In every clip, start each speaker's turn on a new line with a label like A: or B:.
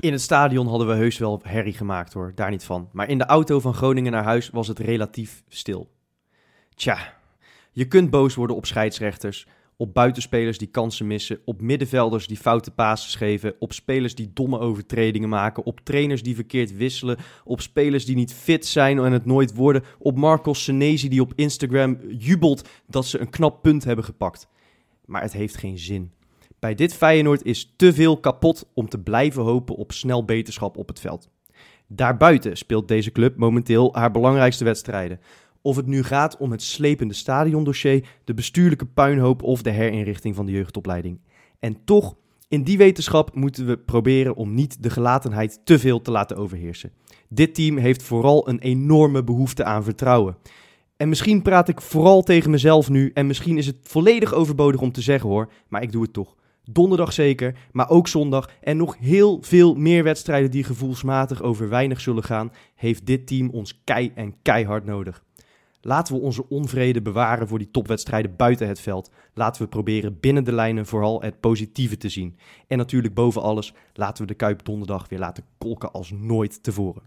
A: In het stadion hadden we heus wel herrie gemaakt hoor, daar niet van. Maar in de auto van Groningen naar huis was het relatief stil. Tja, je kunt boos worden op scheidsrechters, op buitenspelers die kansen missen, op middenvelders die foute passes geven, op spelers die domme overtredingen maken, op trainers die verkeerd wisselen, op spelers die niet fit zijn en het nooit worden, op Marcos Senesi die op Instagram jubelt dat ze een knap punt hebben gepakt. Maar het heeft geen zin. Bij dit Feyenoord is te veel kapot om te blijven hopen op snel beterschap op het veld. Daarbuiten speelt deze club momenteel haar belangrijkste wedstrijden. Of het nu gaat om het slepende stadiondossier, de bestuurlijke puinhoop of de herinrichting van de jeugdopleiding. En toch, in die wetenschap moeten we proberen om niet de gelatenheid te veel te laten overheersen. Dit team heeft vooral een enorme behoefte aan vertrouwen. En misschien praat ik vooral tegen mezelf nu en misschien is het volledig overbodig om te zeggen hoor, maar ik doe het toch. Donderdag zeker, maar ook zondag en nog heel veel meer wedstrijden die gevoelsmatig over weinig zullen gaan, heeft dit team ons kei en keihard nodig. Laten we onze onvrede bewaren voor die topwedstrijden buiten het veld. Laten we proberen binnen de lijnen vooral het positieve te zien. En natuurlijk boven alles, laten we de Kuip donderdag weer laten kolken als nooit tevoren.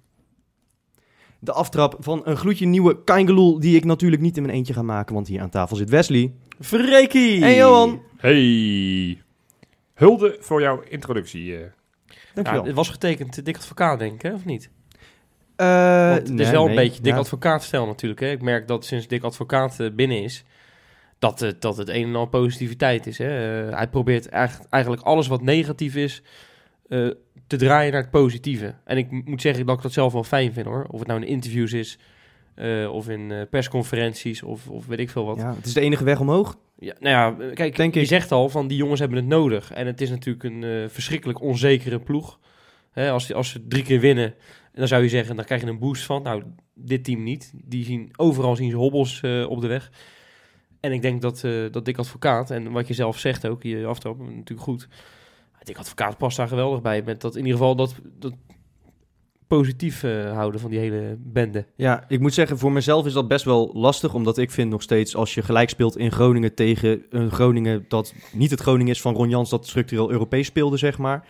A: De aftrap van een gloedje nieuwe Kaingeloel die ik natuurlijk niet in mijn eentje ga maken, want hier aan tafel zit Wesley.
B: Freekie!
A: En Johan.
C: Hey. Hulde voor jouw introductie. eh.
A: Dankjewel.
B: Ja, het was getekend Dik Advocaat, denk ik, hè? of niet?
A: Eh,
B: Want het
A: nee,
B: is wel een
A: nee,
B: beetje Dik
A: ja.
B: Advocaat-stijl natuurlijk. Hè? Ik merk dat sinds Dik Advocaat eh, binnen is, dat, het dat het een en al positiviteit is. Hè? Hij probeert echt, eigenlijk alles wat negatief is, eh, te draaien naar het positieve. En ik moet zeggen dat ik dat zelf wel fijn vind hoor. Of het nou in interviews is, eh, of in persconferenties, of, of weet ik veel wat.
A: Ja, het is de enige weg omhoog.
B: Ja, nou ja, kijk,
A: Denk
B: je
A: ik.
B: zegt al van die jongens hebben het nodig. En het is natuurlijk een eh, verschrikkelijk onzekere ploeg. Hè, als, als ze drie keer winnen, dan zou je zeggen, dan krijg je een boost van. Nou, dit team niet. Die zien, overal zien ze hobbels eh, op de weg. En ik denk dat, eh dat Dick Advocaat, en wat je zelf zegt ook, je aftrap, natuurlijk goed. Dick Advocaat past daar geweldig bij. Met dat in ieder geval dat, dat positief eh, houden van die hele bende.
A: Ja, ik moet zeggen, voor mezelf is dat best wel lastig. Omdat ik vind nog steeds, als je gelijk speelt in Groningen tegen een Groningen dat niet het Groningen is van Ron Jans, dat structureel Europees speelde, zeg maar.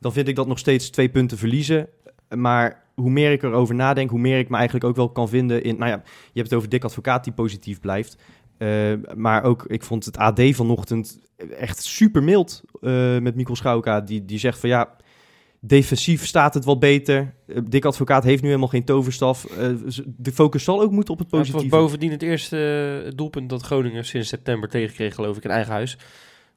A: Dan vind ik dat nog steeds twee punten verliezen. Maar hoe meer ik erover nadenk, hoe meer ik me eigenlijk ook wel kan vinden in... Nou ja, je hebt het over Dick Advocaat die positief blijft. Eh, maar ook, ik vond het AD vanochtend echt super mild eh, met Mikkel Schouka. Die, die zegt van ja, defensief staat het wat beter. Eh, Dick Advocaat heeft nu helemaal geen toverstaf. Eh, de focus zal ook moeten op het
B: Ja, het was
A: positieve.
B: bovendien het eerste eh, doelpunt dat Groningen sinds september tegenkreeg, geloof ik, in eigen huis.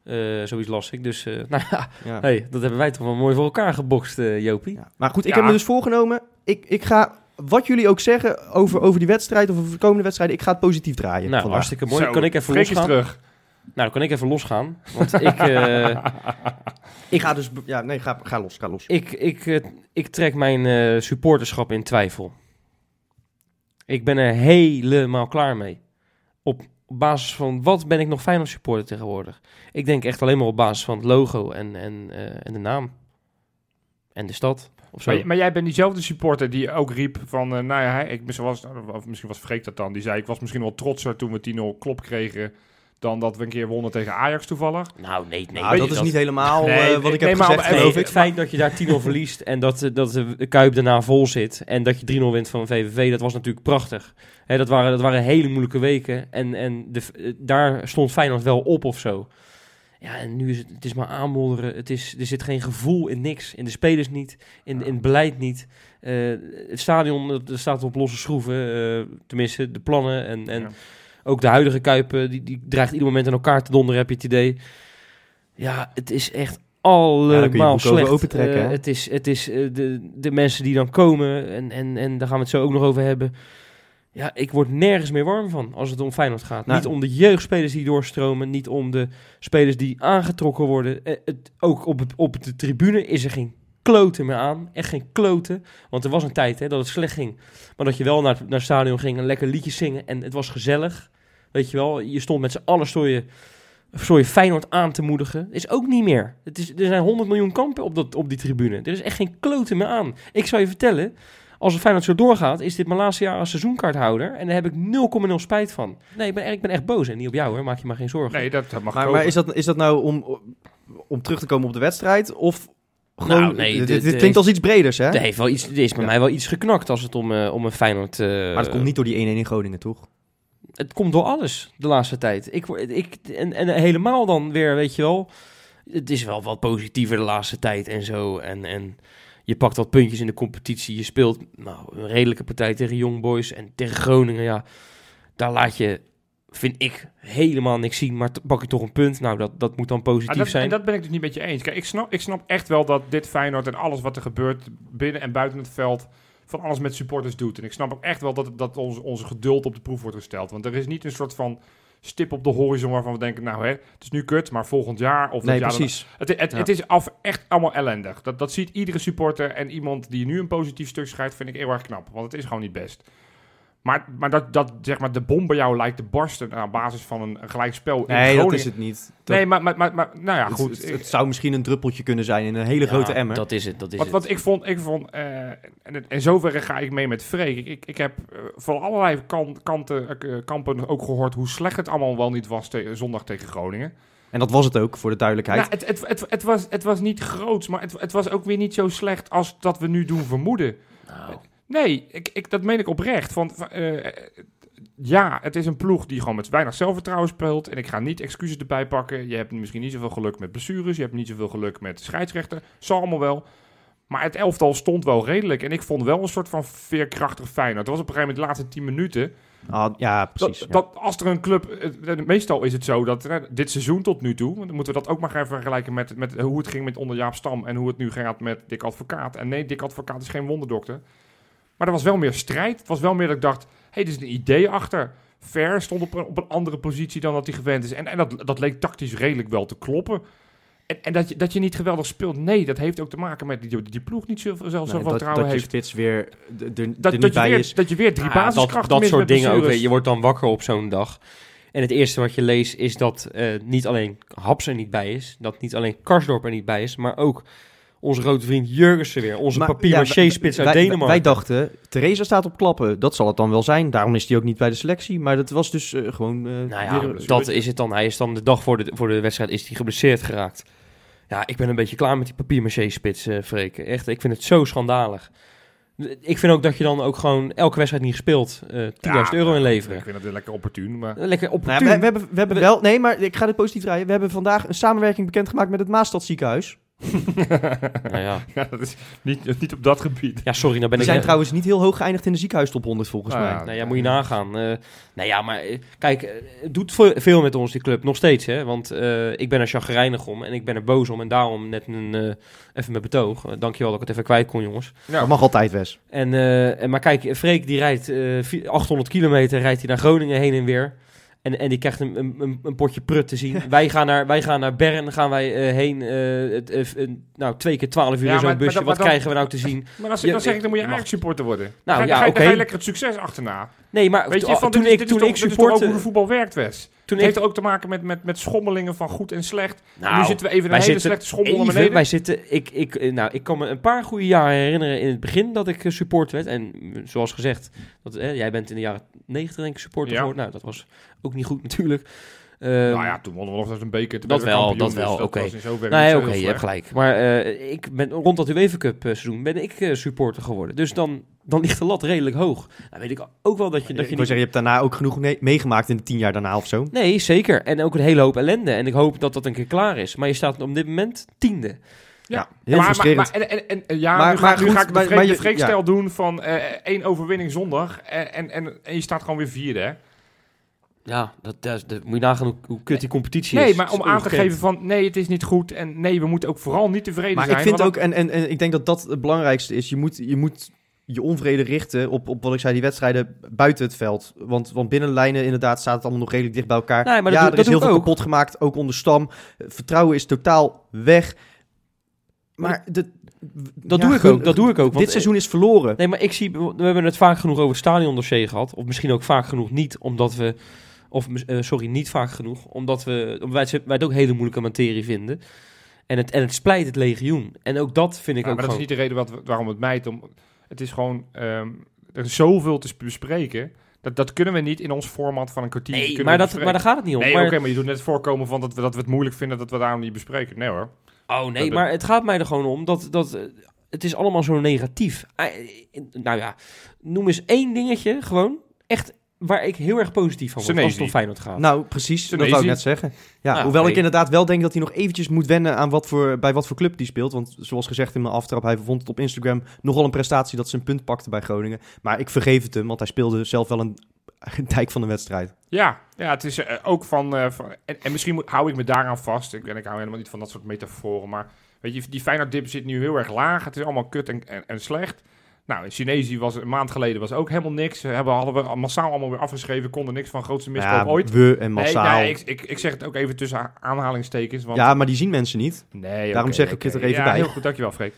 B: Eh, zoiets las ik. Dus, eh, nou ja,
A: Ja.
B: hey, dat hebben wij toch wel mooi voor elkaar gebokst, eh, Jopie.
A: Ja. Maar goed, ik
C: Ja.
A: heb me dus voorgenomen. Ik, ik ga, wat jullie ook zeggen over, over die wedstrijd of over de komende wedstrijden, ik ga het positief draaien.
B: nou,
A: vandaag.
B: hartstikke mooi.
C: Zo,
B: kan ik even losgaan?
C: terug.
B: Nou, dan kan ik even losgaan. Want ik, eh,
A: Ik ga dus, ja, nee, ga, ga los, ga los.
B: ik, ik, eh, ik trek mijn eh, supporterschap in twijfel. Ik ben er helemaal klaar mee. Op basis van wat ben ik nog Feyenoord supporter tegenwoordig? Ik denk echt alleen maar op basis van het logo en, en, eh, en de naam. En de stad. Of zo.
C: Maar, maar jij bent diezelfde supporter die ook riep van, nou ja, hij, ik, misschien, was, of misschien was Freek dat dan, die zei, ik was misschien wel trotser toen we 10-0 klop kregen, dan dat we een keer wonnen tegen Ajax toevallig.
B: Nou, nee, nee.
A: nou, dat is niet helemaal
C: Nee,
A: eh, wat ik
C: nee,
A: heb
C: maar-
A: gezegd,
C: nee,
A: geloof
B: Nee,
A: ik.
B: het feit dat je daar 10-0 verliest en dat, eh, dat de Kuip daarna vol zit en dat je 3-0 wint van VVV, dat was natuurlijk prachtig. Hè, dat, waren, dat waren hele moeilijke weken en, en de, eh, daar stond Feyenoord wel op of zo. Ja, en nu is het, het is maar aanmodderen. Het is, er zit geen gevoel in niks. In de spelers niet, in, in het beleid niet. Eh, het stadion dat staat op losse schroeven, eh, tenminste de plannen en, en
C: Ja.
B: Ook de huidige Kuip, eh, die, die dreigt ieder moment aan elkaar te donderen, heb je het idee. Ja, het is echt
A: Ja,
B: allemaal
A: over
B: slecht.
A: opentrekken,
B: Eh,
A: hè?
B: het is, het is eh, de, de mensen die dan komen, en, en, en daar gaan we het zo ook nog over hebben. Ja, ik word nergens meer warm van als het om Feyenoord gaat.
A: Nou,
B: niet om de jeugdspelers die doorstromen, niet om de spelers die aangetrokken worden. Eh, het, ook op, het, op de tribune is er geen kloten meer aan. Echt geen kloten. Want er was een tijd hè, dat het slecht ging. Maar dat je wel naar, naar het stadion ging en lekker liedjes zingen. En het was gezellig. Weet je wel, je stond met z'n allen stoor je, Feyenoord aan te moedigen. Is ook niet meer. Het is, er zijn 100 miljoen kampen op, dat, op die tribune. Er is echt geen kloten meer aan. Ik zou je vertellen, als het Feyenoord zo doorgaat, is dit mijn laatste jaar als seizoenkaarthouder. En daar heb ik 0,0 spijt van. Nee, ik ben, ik ben echt boos. En niet op jou hoor, maak je maar geen zorgen.
C: Nee, dat, dat mag
A: Maar, is dat, is dat nou om, om terug te komen op de wedstrijd? Of Gewoon,
B: Nou, nee,
A: dit,
B: dit-
A: klinkt als iets breders, hè?
B: Er, heeft wel iets, er is bij
A: Ja.
B: mij wel iets geknakt als het om, eh, om een Feyenoord... eh,
A: maar dat komt niet door die 1-1 in Groningen, toch?
B: Het komt door alles de laatste tijd. Ik, word- ik, en, en helemaal dan weer, weet je wel... Het is wel wat positiever de laatste tijd en zo. En, en je pakt wat puntjes in de competitie. Je speelt nou, een redelijke partij tegen Young Boys en tegen Groningen. Ja, daar laat je, vind ik, helemaal niks zien. Maar pak je toch een punt. Nou, dat, dat moet dan positief
C: Ah, dat,
B: zijn.
C: En dat ben ik dus niet met je eens. Kijk, ik snap, ik snap echt wel dat dit Feyenoord en alles wat er gebeurt binnen en buiten het veld van alles met supporters doet. En ik snap ook echt wel dat, dat onze, onze geduld op de proef wordt gesteld. Want er is niet een soort van stip op de horizon waarvan we denken, nou hè, het is nu kut, maar volgend jaar of
A: Nee,
C: jaar dan-
A: precies.
C: Het, het,
A: Ja.
C: het is af, echt allemaal ellendig. Dat, dat ziet iedere supporter en iemand die nu een positief stuk schrijft, vind ik heel erg knap. Want het is gewoon niet best. Maar, maar dat, dat zeg maar, de bom bij jou lijkt te barsten aan basis van een, een gelijkspel in
A: Nee, dat is het niet. Dat-
C: Nee, maar, maar, maar, maar nou ja,
A: het,
C: goed.
A: het, het zou misschien een druppeltje kunnen zijn in een hele
B: Ja,
A: grote emmer.
B: Dat is het, dat is
C: Want,
B: het.
C: want ik vond, ik vond eh, en in zoverre ga ik mee met Freek. Ik, ik, heb eh, van allerlei kan, kanten, eh, kampen ook gehoord hoe slecht het allemaal wel niet was te- zondag tegen Groningen.
A: En dat was het ook, voor de duidelijkheid.
C: Nou, het, het, het, het, was, het was niet groots, maar het, het was ook weer niet zo slecht als dat we nu doen vermoeden.
B: Nou,
C: Nee, ik, ik, dat meen ik oprecht. Want eh, ja, het is een ploeg die gewoon met weinig zelfvertrouwen speelt. En ik ga niet excuses erbij pakken. Je hebt misschien niet zoveel geluk met blessures. Je hebt niet zoveel geluk met scheidsrechten. Zal allemaal wel. Maar het elftal stond wel redelijk. En ik vond wel een soort van veerkrachtig Feyenoord. Het was op een gegeven moment de laatste 10 minuten.
A: Ah, ja, precies.
C: Dat,
A: ja.
C: dat als er een club... eh, eh, Meestal is het zo dat dit seizoen tot nu toe... Dan moeten we dat ook maar even vergelijken met, met hoe het ging met onder Jaap Stam... en hoe het nu gaat met Dick Advocaat. En nee, Dick Advocaat is geen wonderdokter. Maar er was wel meer strijd. Het was wel meer dat ik dacht... Hé, hey, er is een idee achter. Ver stond op een, op een andere positie dan dat hij gewend is. En, en dat, dat leek tactisch redelijk wel te kloppen. En, en dat, je, dat je niet geweldig speelt, nee, dat heeft ook te maken met die, die ploeg niet zoveel, zelf
A: Nee,
C: zoveel
A: dat,
C: vertrouwen
A: dat je
C: heeft.
A: weer er, er
C: Dat,
A: niet
C: dat, je
A: bij
C: weer,
A: is.
C: dat je weer drie
B: dat,
C: basiskrachten
B: dat
C: mist
B: soort dingen ook. Je wordt dan wakker op zo'n dag. En het eerste wat je leest is dat eh, niet alleen Haps er niet bij is. Dat niet alleen Karsdorp er niet bij is. Maar ook onze grote vriend Jurgensen weer. Onze
A: Maar,
B: papier
A: ja,
B: maché-spits uit
A: wij,
B: Denemarken.
A: Wij dachten, Theresa staat op klappen. Dat zal het dan wel zijn. Daarom is hij ook niet bij de selectie. Maar dat was dus eh, gewoon... eh,
B: Nou ja, dat is het dan. Hij is dan de dag voor de, voor de wedstrijd is hij geblesseerd geraakt. Ja, ik ben een beetje klaar met die papier eh Freek. Echt, ik vind het zo schandalig. Ik vind ook dat je dan ook gewoon elke wedstrijd niet gespeeld eh 10.000
C: Ja,
B: euro inleveren.
C: Ik vind dat lekker opportun, maar...
B: Lekker
A: nou
B: opportun.
A: ja, we, we hebben, we hebben wel... Nee, maar ik ga dit positief draaien. We hebben vandaag een samenwerking bekendgemaakt met het Maastad ziekenhuis.
B: Nou ja.
C: ja, dat is niet, niet op dat gebied.
B: ja, sorry, nou ben
A: Die
B: ik...
A: zijn trouwens niet heel hoog geëindigd in de ziekenhuistop 100 volgens
C: Nou
A: mij.
C: ja,
B: Nou ja, moet je nagaan. Eh nou ja, maar eh, kijk, eh, het doet ve- veel met ons, die club. Nog steeds, hè. Want eh, ik ben er chagrijnig om en ik ben er boos om. En daarom net een, eh, even mijn betoog. Uh, dankjewel dat ik het even kwijt kon, jongens.
C: Ja.
A: Dat mag altijd, Wes.
B: En, eh, en, maar kijk, Freek die rijdt eh, vi- 800 kilometer, rijdt hij naar Groningen heen en weer. En, en die krijgt een, een, een- potje prut te zien. wij, gaan naar, wij gaan naar Bern, gaan wij eh, heen. eh, het, eh, nou, twee keer twaalf uur
C: Ja,
B: in zo'n
C: maar
B: busje.
C: dan-
B: Wat
C: dan-
B: krijgen we nou te zien?
C: Maar als,
B: Ja,
C: dan zeg ik, dan moet je
B: je
C: eigenlijk supporter worden.
B: Nou,
C: dan, ga, je-
B: ja,
C: dan, ga je, dan ga je
B: oké.
C: lekker het succes achterna.
B: Nee, maar
C: Weet je,
B: to-
C: van,
B: toen
C: dit is-
B: ik,
C: dit
B: toen ik
C: dit is toch ook hoe de voetbal werkt, Wes.
B: Toen
C: Het heeft ook te maken met, met, met schommelingen van goed en slecht.
B: nou,
C: nu zitten we even een hele slechte schommel naar
B: Even,
C: beneden.
B: wij zitten, ik, ik, eh, nou, ik kan me een paar goede jaren herinneren in het begin dat ik eh, support werd. En mm, zoals gezegd, dat, eh, jij bent in de jaren 90 denk ik supporter
C: Ja.
B: geworden. Nou, dat was ook niet goed natuurlijk. Ehm,
C: nou ja, toen wonnen we nog eens een beker.
B: dat wel,
C: kampioen,
B: dat wel,
C: dus
B: oké.
C: was in zoverre
B: Nee,
C: zo
B: oké,
C: heel
B: je hebt gelijk. Maar ik ben rond dat UEFA Cup seizoen ben ik supporter geworden. Dus dan, dan ligt de lat redelijk hoog. Nou weet ik ook wel dat je, dat
A: ik
B: je
A: wil
B: niet...
A: zeggen, je hebt daarna ook genoeg mee- meegemaakt in de tien jaar daarna of zo.
B: Nee, zeker. En ook een hele hoop ellende. En ik hoop dat dat een keer klaar is. Maar je staat op dit moment tiende.
A: Ja,
C: maar,
A: heel
C: maar,
A: frustrerend.
C: maar, en, en, en, ja,
A: Maar-
C: nu,
A: maar
C: ga, nu
A: goed,
C: ga ik de,
A: maar- maar
C: Freekstijl doen van eh, één overwinning zondag en, en, en, en je staat gewoon weer vierde, hè?
B: Ja, dat, dat, dat moet je nagaan hoe, hoe kut die competitie
C: Nee,
B: is.
C: maar
B: Het is
C: om aan te geven van nee, het is niet goed en nee, we moeten ook vooral niet tevreden
A: Maar
C: zijn.
A: ik vind ook, en, en, en ik denk dat dat het belangrijkste is, je moet je, moet je onvrede richten op, op wat ik zei, die wedstrijden buiten het veld. Want, want binnen de lijnen inderdaad staat het allemaal nog redelijk dicht bij elkaar.
B: Nee, maar dat
A: ja,
B: doe-
A: er
B: dat
A: is heel veel
B: ook.
A: kapot gemaakt, ook onder Stam. Vertrouwen is totaal weg. Maar de,
B: Dat
A: ja,
B: doe ik ook, dat doe ik ook. Want,
A: Dit seizoen is verloren.
B: Nee, maar ik zie, we hebben het vaak genoeg over het stadiondossier gehad. Of misschien ook vaak genoeg niet, omdat we... Of, eh, sorry, niet vaak genoeg. Omdat we omdat wij, het- wij het ook hele moeilijke materie vinden. En het, en het splijt het legioen. En ook dat vind ik
C: Ja,
B: ook
C: maar dat is niet de reden wat, waarom het mijt. Om, het is gewoon, ehm, er is zoveel te bespreken. Dat, dat kunnen we niet in ons format van een kwartier.
B: Nee, maar, dat, maar daar gaat het niet om.
C: Nee,
B: maar,
C: oké, maar je doet net voorkomen van dat we, dat we het moeilijk vinden dat we daarom niet bespreken. Nee hoor.
B: Oh nee,
C: Dat-
B: maar het gaat mij er gewoon om dat, dat eh, het is allemaal zo negatief. Eh, nou ja, noem eens één dingetje gewoon echt waar ik heel erg positief van word als het om Feyenoord gaat.
A: Nou, precies. Dat wou ik net zeggen. Ja,
B: Nou,
A: hoewel ik inderdaad wel denk dat hij nog eventjes moet wennen aan wat voor, bij wat voor club die speelt. Want zoals gezegd in mijn aftrap, hij vond het op Instagram nogal een prestatie dat ze een punt pakte bij Groningen. Maar ik vergeef het hem, want hij speelde zelf wel een, dijk van de wedstrijd.
C: Ja, ja het is eh, ook van... eh, van en, en misschien moet, hou ik me daaraan vast. Ik, en ik hou helemaal niet van dat soort metaforen. Maar weet je, die Feyenoord dip zit nu heel erg laag. Het is allemaal kut en, en, en slecht. Nou, in Chinesië was een maand geleden was ook helemaal niks. Hebben, hadden we massaal allemaal weer afgeschreven. Konden niks van grootste miskoop
A: ja,
C: ooit.
A: we en massaal.
C: nee ik, ik, ik zeg het ook even tussen aanhalingstekens. Want
A: ja, maar die zien mensen niet.
C: Nee,
A: Daarom zeg ik het er even
C: ja,
A: bij.
C: heel goed, dankjewel Freek.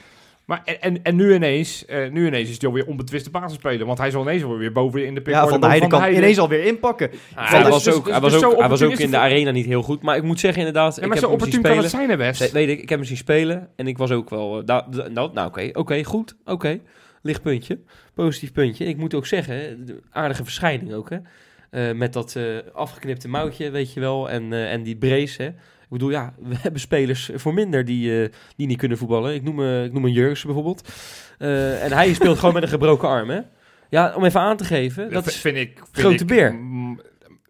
C: Maar en, en, en nu, ineens, eh, nu ineens is hij alweer onbetwiste basisspeler. Want hij zal ineens weer boven in de pick
A: Ja, van de Heide kan ineens alweer inpakken.
B: Ah,
A: Want
B: hij,
A: dat
B: was
C: is-
B: ook,
C: dus-
B: hij,
C: dus
B: was ook, hij was ook in de arena niet heel goed. Maar ik moet zeggen inderdaad,
C: Ja,
B: ik
C: maar
B: heb
C: zo
B: hem zien
C: opportun kan het zijn, hè, West.
B: Ik, ik heb hem zien spelen en ik was ook wel... eh, da- da- nou, nou oké, oké, goed, oké. Lichtpuntje, positief puntje. Ik moet ook zeggen, aardige verschijning ook, hè. Eh, met dat eh, afgeknipte mouwtje, weet je wel, en, eh, en die brace, hè. Ik bedoel, ja, we hebben spelers voor minder die, die niet kunnen voetballen. Ik noem, ik noem een Jurks bijvoorbeeld. En hij speelt gewoon met een gebroken arm, hè. Ja, om even aan te geven, dat
C: v-
B: is...
C: vind ik... Vind
B: grote
C: ik,
B: beer.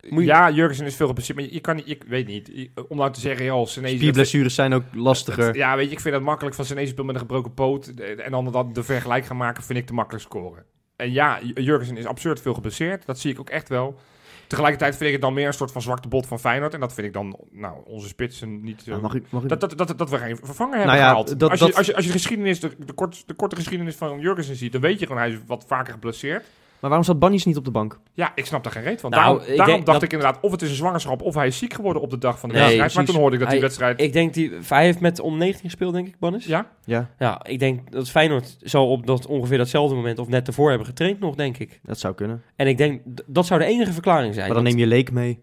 B: Je-
C: Ja, Jurgensen is veel geblesseerd, maar je, kan niet... Ik weet niet. Je- om nou te zeggen, joh, Senesi...
A: Spierblessures zijn ook lastiger.
C: Ja, weet je, ik vind het makkelijk van Senesi speelt met een gebroken poot. eh, En dan dat de vergelijk gaan maken, vind ik te makkelijk scoren. En ja, Jurgensen is absurd veel geblesseerd. Dat zie ik ook echt wel. Tegelijkertijd vind ik het dan meer een soort van zwakte bot van Feyenoord. En dat vind ik dan, nou, onze spitsen niet... eh,
A: Nou, mag ik, mag ik...
C: dat, dat, dat, dat we geen vervanger
A: Nou
C: hebben
A: ja,
C: gehaald.
A: dat-
C: als, je,
A: dat-
C: als, je, als je de geschiedenis, de, de, kort, de korte geschiedenis van Jurgensen ziet, dan weet je gewoon, hij is wat vaker geblesseerd.
A: Maar waarom zat Bannies niet op de bank?
C: Ja, ik snap daar geen reet van.
B: Nou,
C: daarom
B: ik
C: daarom
B: denk
C: dacht
B: dat-
C: ik inderdaad, of het is een zwangerschap, of hij is ziek geworden op de dag van de
B: Nee,
C: wedstrijd. Maar toen hoorde ik dat die
B: Hij-
C: wedstrijd...
B: Ik denk, die, hij heeft met om 19 gespeeld, denk ik, Bannis.
C: ja,
A: Ja,
B: Ja, ik denk dat Feyenoord zal op dat ongeveer datzelfde moment of net ervoor hebben getraind nog, denk ik.
A: dat zou kunnen.
B: En ik denk, dat zou de enige verklaring zijn.
A: Maar dan neem je Leek mee.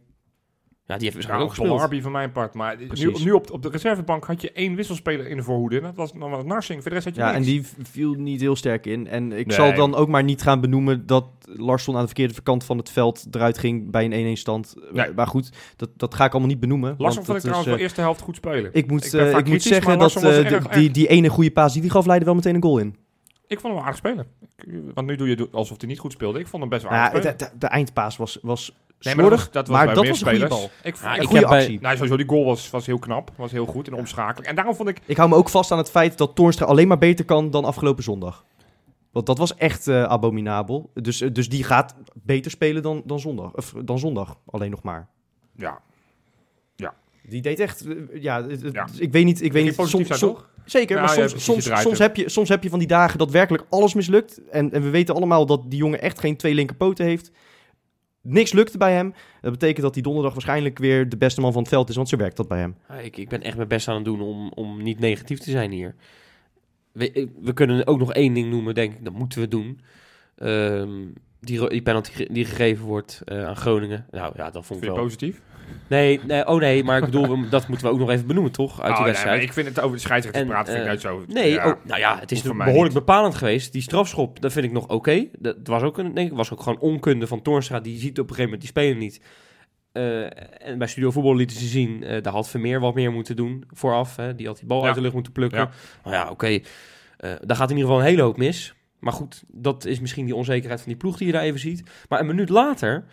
B: Ja, die heeft waarschijnlijk
C: ook
B: ook gespeeld.
C: Arby van mijn part. Maar nu, nu op, op de reservebank had je één wisselspeler in de voorhoede. En dat was dan was Narsing. Voor de rest had je
A: Ja, en die viel niet heel sterk in. En ik
C: Nee.
A: zal dan ook maar niet gaan benoemen dat Larsson aan de verkeerde kant van het veld eruit ging bij een 1-1 stand.
C: Nee.
A: Maar goed, dat, dat ga ik allemaal niet benoemen.
C: Larsson
A: want
C: vond ik
A: dat is,
C: trouwens wel
A: eh,
C: eerste helft goed spelen.
A: ik moet,
C: Ik ben
A: eh,
C: vaak
A: ik moet zeggen
C: maar
A: dat eh,
C: erg-
A: de- die, die ene goede paas die hij gaf, leidde wel meteen een goal in.
C: Ik vond hem wel aardig spelen. Want nu doe je alsof hij niet goed speelde. Ik vond hem best wel
A: Nou
C: aardig
A: ja, de, de, de eindpaas was, was
C: Nee, maar dat was,
A: maar
C: bij
A: dat een goede bal.
C: Ik,
B: Ja,
C: ik
A: Een
B: ik
A: goede
B: heb bij-
A: actie.
C: Nou, sowieso, die goal was, was heel knap. Was heel goed en omschakelijk. En daarom vond ik...
A: Ik hou me ook vast aan het feit dat Toornstra alleen maar beter kan dan afgelopen zondag. Want dat was echt eh, abominabel. Dus, eh, dus die gaat beter spelen dan, dan, zondag, of, dan zondag. Alleen nog maar.
C: Ja,
A: Die deed echt, eh, ja,
C: Ja.
A: ik weet niet, ik weet niet.
C: positief
A: Soms,
C: zijn,
A: zeker,
C: Ja,
A: maar
C: ja,
A: soms, soms, soms, heb je, soms heb je van die dagen dat werkelijk alles mislukt. En, en we weten allemaal dat die jongen echt geen twee linkerpoten heeft. Niks lukte bij hem. Dat betekent dat hij donderdag waarschijnlijk weer de beste man van het veld is, want zo werkt dat bij hem.
B: Ja, ik, ik ben echt mijn best aan het doen om, om niet negatief te zijn hier. We, ik- we kunnen ook nog één ding noemen, denk ik. Dat moeten we doen. Ehm, die, die penalty die gegeven wordt eh, aan Groningen. Nou ja, dat vond ik wel...
C: positief?
B: Nee, nee, oh nee, maar ik bedoel, dat moeten we ook nog even benoemen, toch? Uit
C: Oh,
B: die
C: nee,
B: wedstrijd.
C: ik vind het over de scheidsrechter
B: En,
C: praten vind ik
B: eh,
C: nooit zo...
B: Nee,
C: ja,
B: oh, nou ja, het is behoorlijk
C: niet.
B: bepalend geweest. Die strafschop, dat vind ik nog oké. Dat was ook een, denk ik, was ook gewoon onkunde van Toornstra. Die ziet op een gegeven moment die speler niet. Eh, en bij Studio Voetbal lieten ze zien, eh daar had Vermeer wat meer moeten doen vooraf. Hè. Die had die bal
C: Ja.
B: uit de lucht moeten plukken.
C: Ja.
B: Nou ja, oké. Eh, daar gaat in ieder geval een hele hoop mis. Maar goed, dat is misschien die onzekerheid van die ploeg die je daar even ziet. Maar een minuut later,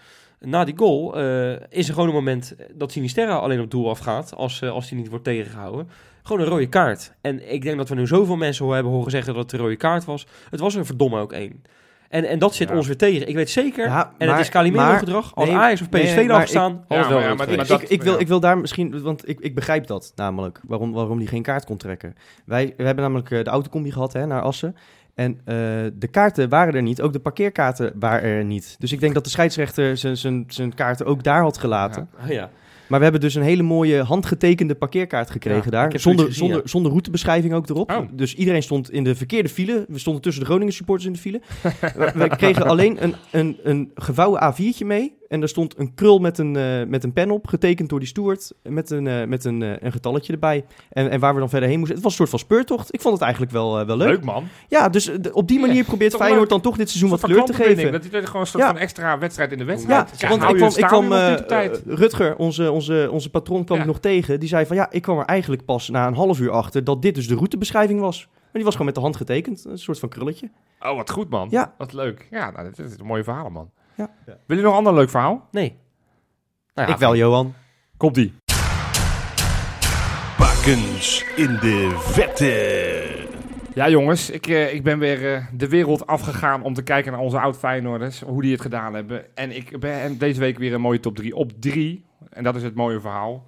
B: na die goal, eh, is er gewoon een moment dat Sinisterra alleen op doel afgaat. Als, eh, als die niet wordt tegengehouden. Gewoon een rode kaart. En ik denk dat we nu zoveel mensen hebben horen zeggen dat het een rode kaart was. Het was er verdomme ook één. En, en dat zit
C: Ja.
B: ons weer tegen. Ik weet zeker,
A: Ja,
B: en
A: maar-
B: het is Calimero
A: maar-
B: gedrag. Als
A: nee,
B: Ajax of PSV
A: nee,
B: eraf staan,
C: Ja,
B: wel
C: maar maar-
A: ik,
C: dat-
A: ik, wil, ik wil daar misschien, want ik, ik begrijp dat namelijk, waarom, waarom die geen kaart kon trekken. Wij we hebben namelijk eh, de autocombi gehad hè, naar Assen. En eh, de kaarten waren er niet, ook de parkeerkaarten waren er niet. Dus ik denk dat de scheidsrechter zijn- zijn zijn kaarten ook daar had gelaten.
B: Oh ja.
A: Maar we hebben dus een hele mooie handgetekende parkeerkaart gekregen
B: Ja,
A: daar. Zonder,
B: gezien,
A: zonder, zonder routebeschrijving ook erop.
C: Oh.
A: Dus iedereen stond in de verkeerde file. We stonden tussen de Groningen supporters in de file. we, we kregen alleen een, een, een gevouwen A4'tje mee. En daar stond een krul met een, eh, met een pen op, getekend door die steward. Met een, eh, met een, eh, een getalletje erbij. En, en waar we dan verder heen moesten. Het was een soort van speurtocht. Ik vond het eigenlijk wel, wel leuk.
C: Leuk man.
A: Ja, dus op die manier probeert Feyenoord
C: leuk.
A: dan toch dit seizoen wat kleur te geven.
C: Dat is gewoon een soort
A: Ja.
C: van extra wedstrijd in de
A: Ja,
C: wedstrijd.
A: want
C: hou
A: ik kwam, ik kwam Rutger, onze, onze, onze patroon, kwam
C: Ja.
A: ik nog tegen. Die zei van ja, ik kwam er eigenlijk pas na een half uur achter dat dit dus de routebeschrijving was. Maar die was gewoon met de hand getekend, een soort van krulletje.
C: Oh, wat goed man.
A: Ja.
C: Wat leuk. Ja, nou, dit is een mooie verhaal man.
A: Ja.
C: Wil je nog een ander leuk verhaal?
B: Nee. Nou ja,
A: ik wel, Johan.
C: Komt die.
D: Bakens in de vette.
C: Ja jongens, ik, eh, ik ben weer eh, de wereld afgegaan om te kijken naar onze oud Feyenoorders, hoe die het gedaan hebben. En ik ben deze week weer een mooie top 3. Op 3, en dat is het mooie verhaal,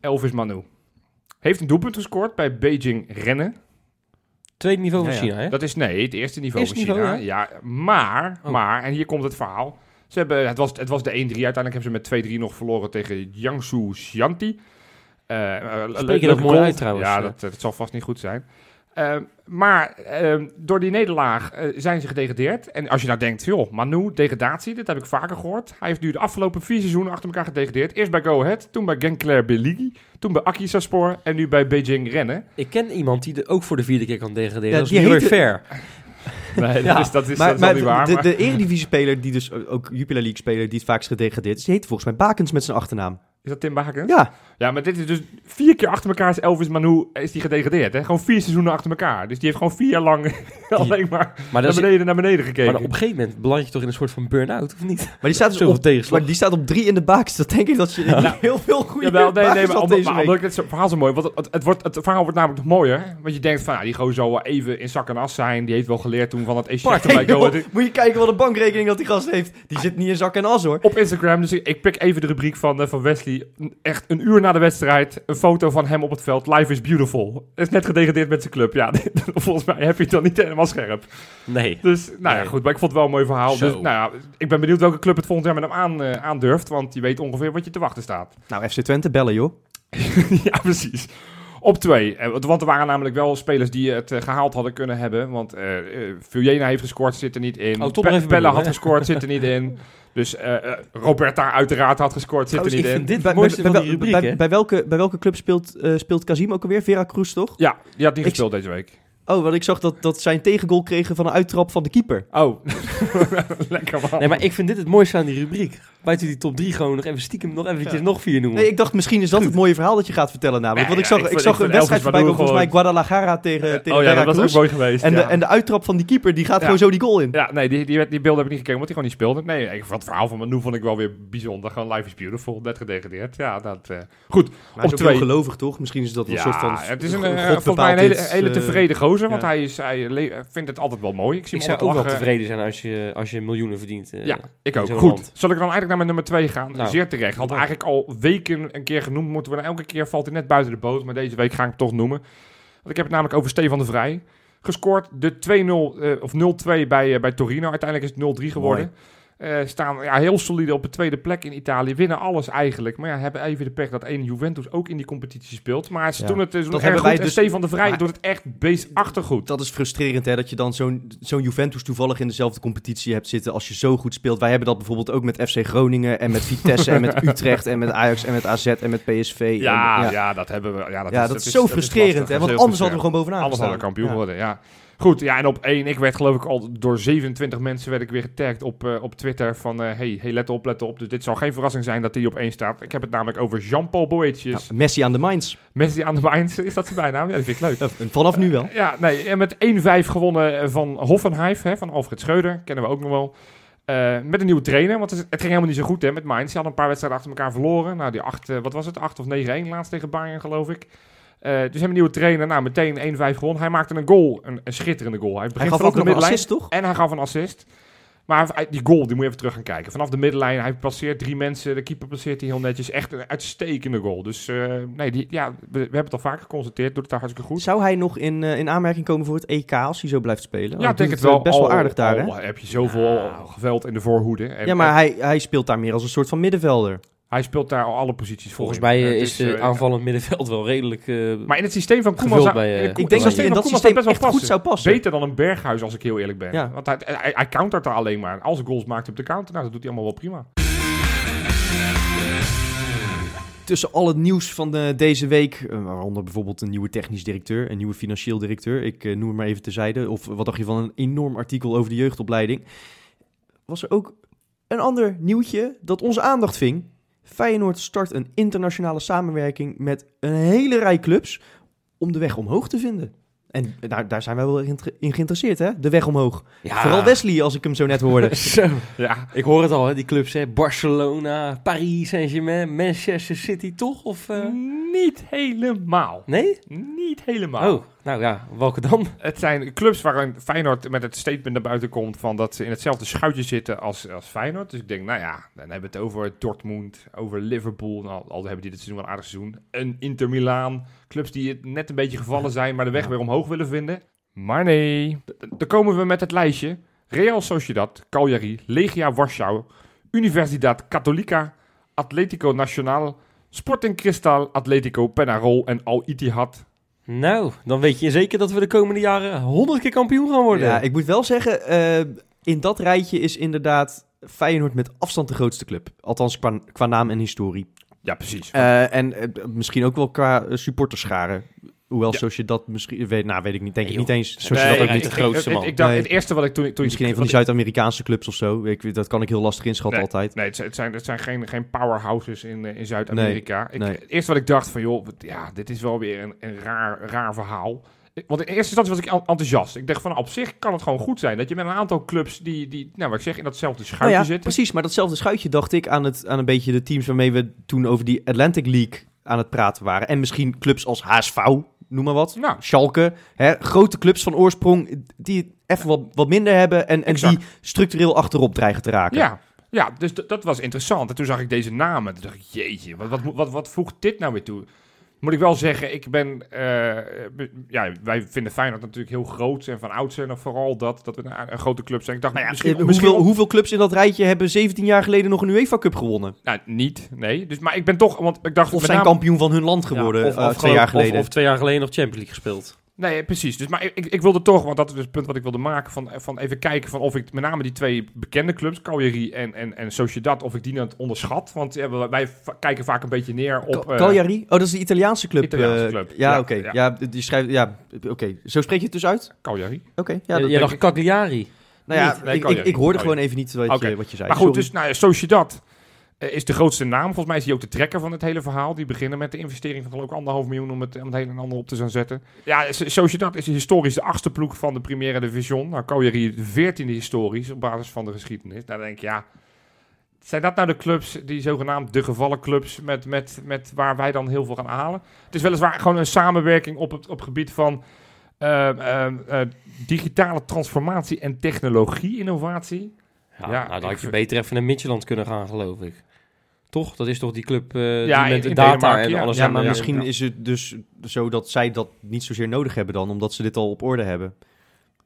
C: Elvis Manu. Heeft een doelpunt gescoord bij Beijing Rennen.
B: Tweede niveau van
A: Ja.
B: China, hè?
C: Dat is nee, het eerste niveau
B: Eerste
C: van China. ja. maar,
B: Oh.
C: maar, en hier komt het verhaal. Ze hebben, het, was, het was de 1-3, uiteindelijk hebben ze met 2-3 nog verloren tegen Jiangsu Xianti. Eh, eh,
B: Spreek je dat mooi uit trouwens,
C: Ja,
B: eh.
C: dat, dat zal vast niet goed zijn. Eh, maar eh, door die nederlaag eh, zijn ze gedegradeerd. En als je nou denkt, joh, Manu, degradatie, dit heb ik vaker gehoord. Hij heeft nu de afgelopen vier seizoenen achter elkaar gedegradeerd. Eerst bij Go Ahead, toen bij Genkler Beligi, toen bij Akhisarspor en nu bij Beijing Rennen.
B: Ik ken iemand die er ook voor de vierde keer kan degraderen.
A: Ja,
B: dat is
A: heette-
B: Fair.
C: Nee,
B: Ja,
C: dat is, dat is,
A: maar
C: dat is wel
A: maar
C: niet waar.
A: de,
C: maar-
A: de Eredivisie-speler, die dus ook Jupiler League-speler, die het vaakst gedegradeerd is, die heet volgens mij Bakens met zijn achternaam.
C: Is dat Tim Bakens?
A: Ja,
C: Ja, maar dit is dus vier keer achter elkaar is Elvis Manu is die gedegradeerd. Hè? Gewoon vier seizoenen achter elkaar. Dus die heeft gewoon vier jaar lang alleen maar
B: Maar,
C: naar
B: dat is,
C: beneden, naar beneden gekeken.
B: maar op een gegeven moment beland je toch in een soort van burn-out, of niet?
A: maar die staat, dus op,
B: tegenslag.
A: maar die staat op drie in de Bakens. Dat denk ik dat je heel veel goede
C: Jawel, nee, nee,
A: Bakens
C: maar
A: had
C: omdat,
A: deze
C: maar
A: week.
C: het zo- verhaal zo mooi want het, het, het wordt, het verhaal wordt namelijk nog mooier. Want je denkt van, ja, die gozer zal wel even in zak en as zijn. Die heeft wel geleerd toen van het Asia
A: Bart,
C: bij
A: hey,
C: Go
A: joh,
C: Ahead.
A: moet je kijken wat een bankrekening dat die gast heeft. Die zit niet in zak en as hoor.
C: Op Instagram, dus ik, ik pik even de rubriek van, eh, van Wesley. Echt een uur na de wedstrijd, een foto van hem op het veld. Life is beautiful. Is net gedegradeerd met zijn club. Ja, volgens mij heb je het dan niet helemaal scherp.
B: Nee.
C: Dus, nou ja, goed. Maar ik vond het wel een mooi verhaal.
B: Zo.
C: Dus, nou ja, ik ben benieuwd welke club het volgend jaar met hem aan, eh, aandurft. Want je weet ongeveer wat je te wachten staat.
A: Nou, FC Twente bellen joh.
C: ja, precies. Op twee. Eh, want- er waren namelijk wel spelers die het eh, gehaald hadden kunnen hebben. Want Vuljena heeft gescoord, zit er niet in.
B: Oh,
C: Pe-
B: benoemen,
C: had gescoord, zit er niet in. Dus eh, eh, Roberta uiteraard had gescoord, zit er niet
B: ik
C: in.
B: vind dit
A: Bij, bij-
B: van
A: bij
B: die
A: wel-
B: rubriek,
A: bij,
B: hè?
A: bij welke, bij welke club speelt, eh, speelt Kazim ook alweer? Veracruz toch?
C: Ja, die had niet
A: Ik-
C: gespeeld deze week.
A: Oh, want ik zag dat, dat zij een tegengoal kregen van een uittrap van de keeper.
C: Oh, lekker man.
B: Nee, maar ik vind dit het mooiste aan die rubriek. Buiten die top 3 gewoon nog even stiekem nog eventjes
A: Ja.
B: nog vier noemen.
A: Nee, ik dacht misschien is dat het mooie verhaal dat je gaat vertellen namelijk.
C: Nee,
A: Want ik
C: ja,
A: zag,
C: ik
A: ik
C: vind-
A: zag
C: ik
A: een wedstrijd voorbij komen, volgens mij Guadalajara tegen, tegen
C: oh ja, dat was ook mooi geweest.
A: En,
C: ja.
A: de, en de uittrap van die keeper, die gaat
C: Ja.
A: gewoon zo die goal in.
C: Ja, nee, die, die, die beelden heb ik niet gekeken, omdat hij gewoon niet speelde. Nee, ik vond het verhaal van Manu vond ik wel weer bijzonder. Gewoon Life is Beautiful, net gedegradeerd. Ja, dat... eh, goed,
A: Maar
C: Op twee.
A: gelovig, toch? Misschien is dat
C: ja,
A: een soort van...
C: het is een, eh, volgens mij een hele, hele
A: eh,
C: tevreden gozer, want hij, is, hij vindt het altijd wel mooi. Ik zie
B: ik zou ook wel tevreden zijn als je, als je miljoenen verdient. eh,
C: Ja, ik ook. Goed.
B: land.
C: Zal ik dan eigenlijk naar mijn nummer 2 gaan?
B: Nou,
C: Zeer terecht. Had eigenlijk al weken een keer genoemd moeten worden. Elke keer valt hij net buiten de boot, maar deze week ga ik hem toch noemen. Want ik heb het namelijk over Stefan de Vrij. Gescoord de 2-0 eh, of 0-2 bij, eh, bij Torino. Uiteindelijk is het 0-3 geworden. Eh, staan ja, heel solide op de tweede plek in Italië. Winnen alles eigenlijk. Maar ja, hebben even de pech dat één Juventus ook in die competitie speelt. Maar ze
A: Ja.
C: doen het dus
A: Dat
C: erg
A: hebben
C: goed. En
A: dus-
C: Stefan de Vrij doet het echt beestachtig goed.
A: Dat is frustrerend, hè? Dat je dan zo'n zo'n Juventus toevallig in dezelfde competitie hebt zitten als je zo goed speelt. Wij hebben dat bijvoorbeeld ook met FC Groningen en met Vitesse en met Utrecht en met Ajax en met AZ en met PSV.
C: Ja,
A: en,
C: ja.
A: ja.
C: dat hebben we. Ja, dat,
A: Ja,
C: is,
A: dat is zo frustrerend, hè? Want anders hadden we gewoon bovenaan
C: Anders hadden we kampioen worden, ja. Goed, ja, en op één, ik werd geloof ik al door 27 mensen werd ik weer getagd op, eh, op Twitter van, eh, hey, hey, let op, let op. Dus dit zal geen verrassing zijn dat hij op één staat. Ik heb het namelijk over Jean-Paul Boetjes.
A: Ja, Messi aan de Mainz.
C: Messi aan de Mainz, is dat zijn bijnaam? Ja, dat vind ik leuk.
A: Ja, Vanaf nu wel.
C: Ja, nee, en met 1-5 gewonnen eh, van Hoffenheim, hè, van Alfred Schreuder, kennen we ook nog wel. Met een nieuwe trainer, want het, ging helemaal niet zo goed hè, met Mainz. Ze hadden een paar wedstrijden achter elkaar verloren. Nou, die acht, wat was het? 8 of 9-1 laatst tegen Bayern, geloof ik. Eh, dus hebben een nieuwe trainer, nou meteen 1-5 gewonnen. Hij maakte een goal, een, een schitterende goal. Hij,
A: Hij
C: begint
A: gaf
C: vanaf
A: ook nog
C: de
A: een assist, toch?
C: en hij gaf een assist. Maar die goal, die moet je even terug gaan kijken. Vanaf de middenlijn, hij passeert drie mensen. De keeper passeert hij heel netjes. Echt een uitstekende goal. Dus eh, nee, die, ja, we, we hebben het al vaker geconstateerd. Doet het daar hartstikke goed.
A: Zou hij nog in, eh, in aanmerking komen voor het EK als hij zo blijft spelen?
C: Ja, ik denk het wel.
A: Best wel
C: Al-
A: aardig daar, hè?
C: al heb je zoveel
B: Nou.
C: geweld in de voorhoede. En,
A: Ja, maar
C: en
A: hij, hij speelt daar meer als een soort van middenvelder.
C: Hij speelt daar al alle posities voor.
B: Volgens mij
C: Eh, het
B: is de
C: eh,
B: aanvallend middenveld wel redelijk... eh,
C: Maar in het systeem van Koeman...
B: Bij,
C: het
B: Ik
A: denk
C: het
A: dat hij in dat
C: Koeman
A: systeem
C: best wel
A: echt goed zou passen.
C: Beter dan een Berghuis, als ik heel eerlijk ben.
A: Ja.
C: Want hij, hij, hij countert er alleen maar. Als goals maakt op de counter, nou, dat doet hij allemaal wel prima.
A: Tussen al het nieuws van de, deze week, eh, waaronder bijvoorbeeld een nieuwe technisch directeur, een nieuwe financieel directeur, ik noem het maar even terzijde, of wat dacht je van een enorm artikel over de jeugdopleiding, was er ook een ander nieuwtje dat onze aandacht ving. Feyenoord start een internationale samenwerking met een hele rij clubs om de weg omhoog te vinden. En daar, daar zijn wij wel in, geïnteresseerd, hè? De weg omhoog.
B: Ja.
A: Vooral Wesley, als ik hem zo net hoorde.
B: Zo.
C: Ja,
B: Ik hoor het al, hè, die clubs, hè. Barcelona, Paris Saint-Germain, Manchester City, toch? Of, eh,
C: niet helemaal.
B: Nee?
C: Niet helemaal.
B: Oh, nou ja, welke dan?
C: Het zijn clubs waarin Feyenoord met het statement naar buiten komt van dat ze in hetzelfde schuitje zitten als, als Feyenoord. Dus ik denk, nou ja, dan hebben we het over Dortmund, over Liverpool. Nou, al hebben die dit seizoen wel een aardig seizoen. Een Inter Milaan. Clubs die het net een beetje gevallen zijn, maar de weg weer omhoog willen vinden. Maar nee, dan komen we met het lijstje. Real Sociedad, Cagliari, Legia Warschau, Universidad Católica, Atletico Nacional, Sporting Cristal, Atletico Penarol en Al Ittihad.
B: Nou, dan weet je zeker dat we de komende jaren honderd keer kampioen gaan worden.
A: Ja, ik moet wel zeggen, eh, in dat rijtje is inderdaad Feyenoord met afstand de grootste club. Althans qua, qua naam en historie.
C: Ja, precies.
A: Eh, en eh, misschien ook wel qua supporterscharen. Hoewel
C: Ja.
A: zoals je dat misschien... Weet, nou, weet ik niet. Denk
B: Nee,
A: ik niet eens. Zoals
B: Nee,
A: dat ook niet...
B: de grootste man.
C: Ik, dacht,
A: Nee.
C: het eerste wat ik toen... toen
A: Misschien een van die Zuid-Amerikaanse clubs of zo. Ik, dat kan ik heel lastig inschatten altijd.
C: Nee, het zijn, het zijn, geen, geen powerhouses in, eh, in Zuid-Amerika. Het eerste wat ik dacht van, joh, ja, dit is wel weer een, een raar, raar verhaal. Want in eerste instantie was ik en- enthousiast. Ik dacht van, op zich kan het gewoon goed zijn. Dat je met een aantal clubs die, die nou, wat ik zeg, in datzelfde
A: Nou
C: schuitje
A: ja,
C: zitten.
A: precies. Maar datzelfde schuitje dacht ik aan, het, aan een beetje de teams waarmee we toen over die Atlantic League aan het praten waren. En misschien clubs als HSV, noem maar wat.
C: Nou,
A: Schalke, hè, grote clubs van oorsprong die even wat, wat minder hebben en, en
C: Exact.
A: die structureel achterop dreigen te raken.
C: ja. Ja, dus dat was interessant. En toen zag ik deze namen. Toen dacht ik, jeetje, wat, wat, wat, wat voegt dit nou weer toe? Moet ik wel zeggen, ik ben... eh, be- ja, wij vinden Feyenoord natuurlijk heel groot. En van oudsher nog vooral dat, dat we een, een grote club zijn. Ik dacht,
A: Nou ja,
C: misschien,
A: eh,
C: misschien
A: hoeveel, hoeveel clubs in dat rijtje hebben 17 jaar geleden nog een UEFA Cup gewonnen?
C: Nou, niet, nee. Dus, maar ik ben toch, want ik dacht...
A: Of zijn
C: name-
A: kampioen van hun land geworden
B: Ja, of,
A: eh,
B: of
A: twee jaar geleden.
B: Of, of twee jaar geleden nog Champions League gespeeld.
C: Nee, precies. Dus, maar ik, ik, wilde toch, want dat is dus het punt wat ik wilde maken, van, van even kijken van of ik met name die twee bekende clubs, Cagliari en, en, en Sociedad, of ik die nou onderschat. Want ja, wij- kijken vaak een beetje neer op...
A: Ca-
C: eh,
A: Cagliari? Oh, dat is de Italiaanse club.
C: Italiaanse
A: eh,
C: club.
A: Ja,
C: Ja,
A: oké.
C: ja.
A: Ja. die schrijft... Ja, oké. Zo spreek je het dus uit?
C: Cagliari.
A: Oké. ja,
B: Ja,
A: dat
B: Jij
A: denk
B: dacht. Cagliari.
A: Nou ja.
C: Nee,
A: ik, ik, hoorde gewoon even niet wat, je, wat je zei.
C: Maar goed,
A: Sorry.
C: dus nou, Sociedad is de grootste naam. Volgens mij is hij ook de trekker van het hele verhaal. Die beginnen met de investering van geloof ik anderhalf miljoen om het, om het hele en ander op te zetten. Ja, So- Sociedad is historisch de achtste ploeg van de Primera Division. Nou, Cagliari de veertiende historisch op basis van de geschiedenis. Daar denk ik, ja... Zijn dat nou de clubs, die zogenaamd de gevallen clubs, met, met, met waar wij dan heel veel gaan halen? Het is weliswaar gewoon een samenwerking op het op gebied van eh, eh, eh, digitale transformatie en technologie-innovatie.
B: Ja,
C: Ja,
B: nou, dan
C: ik
B: had je beter even naar Midtjylland kunnen gaan, geloof ik. Toch? Dat is toch die club eh,
C: Ja,
B: die met de data en
C: ja.
B: alles.
A: ja, maar
B: de-
A: misschien is het dus zo dat zij dat niet zozeer nodig hebben dan, omdat ze dit al op orde hebben.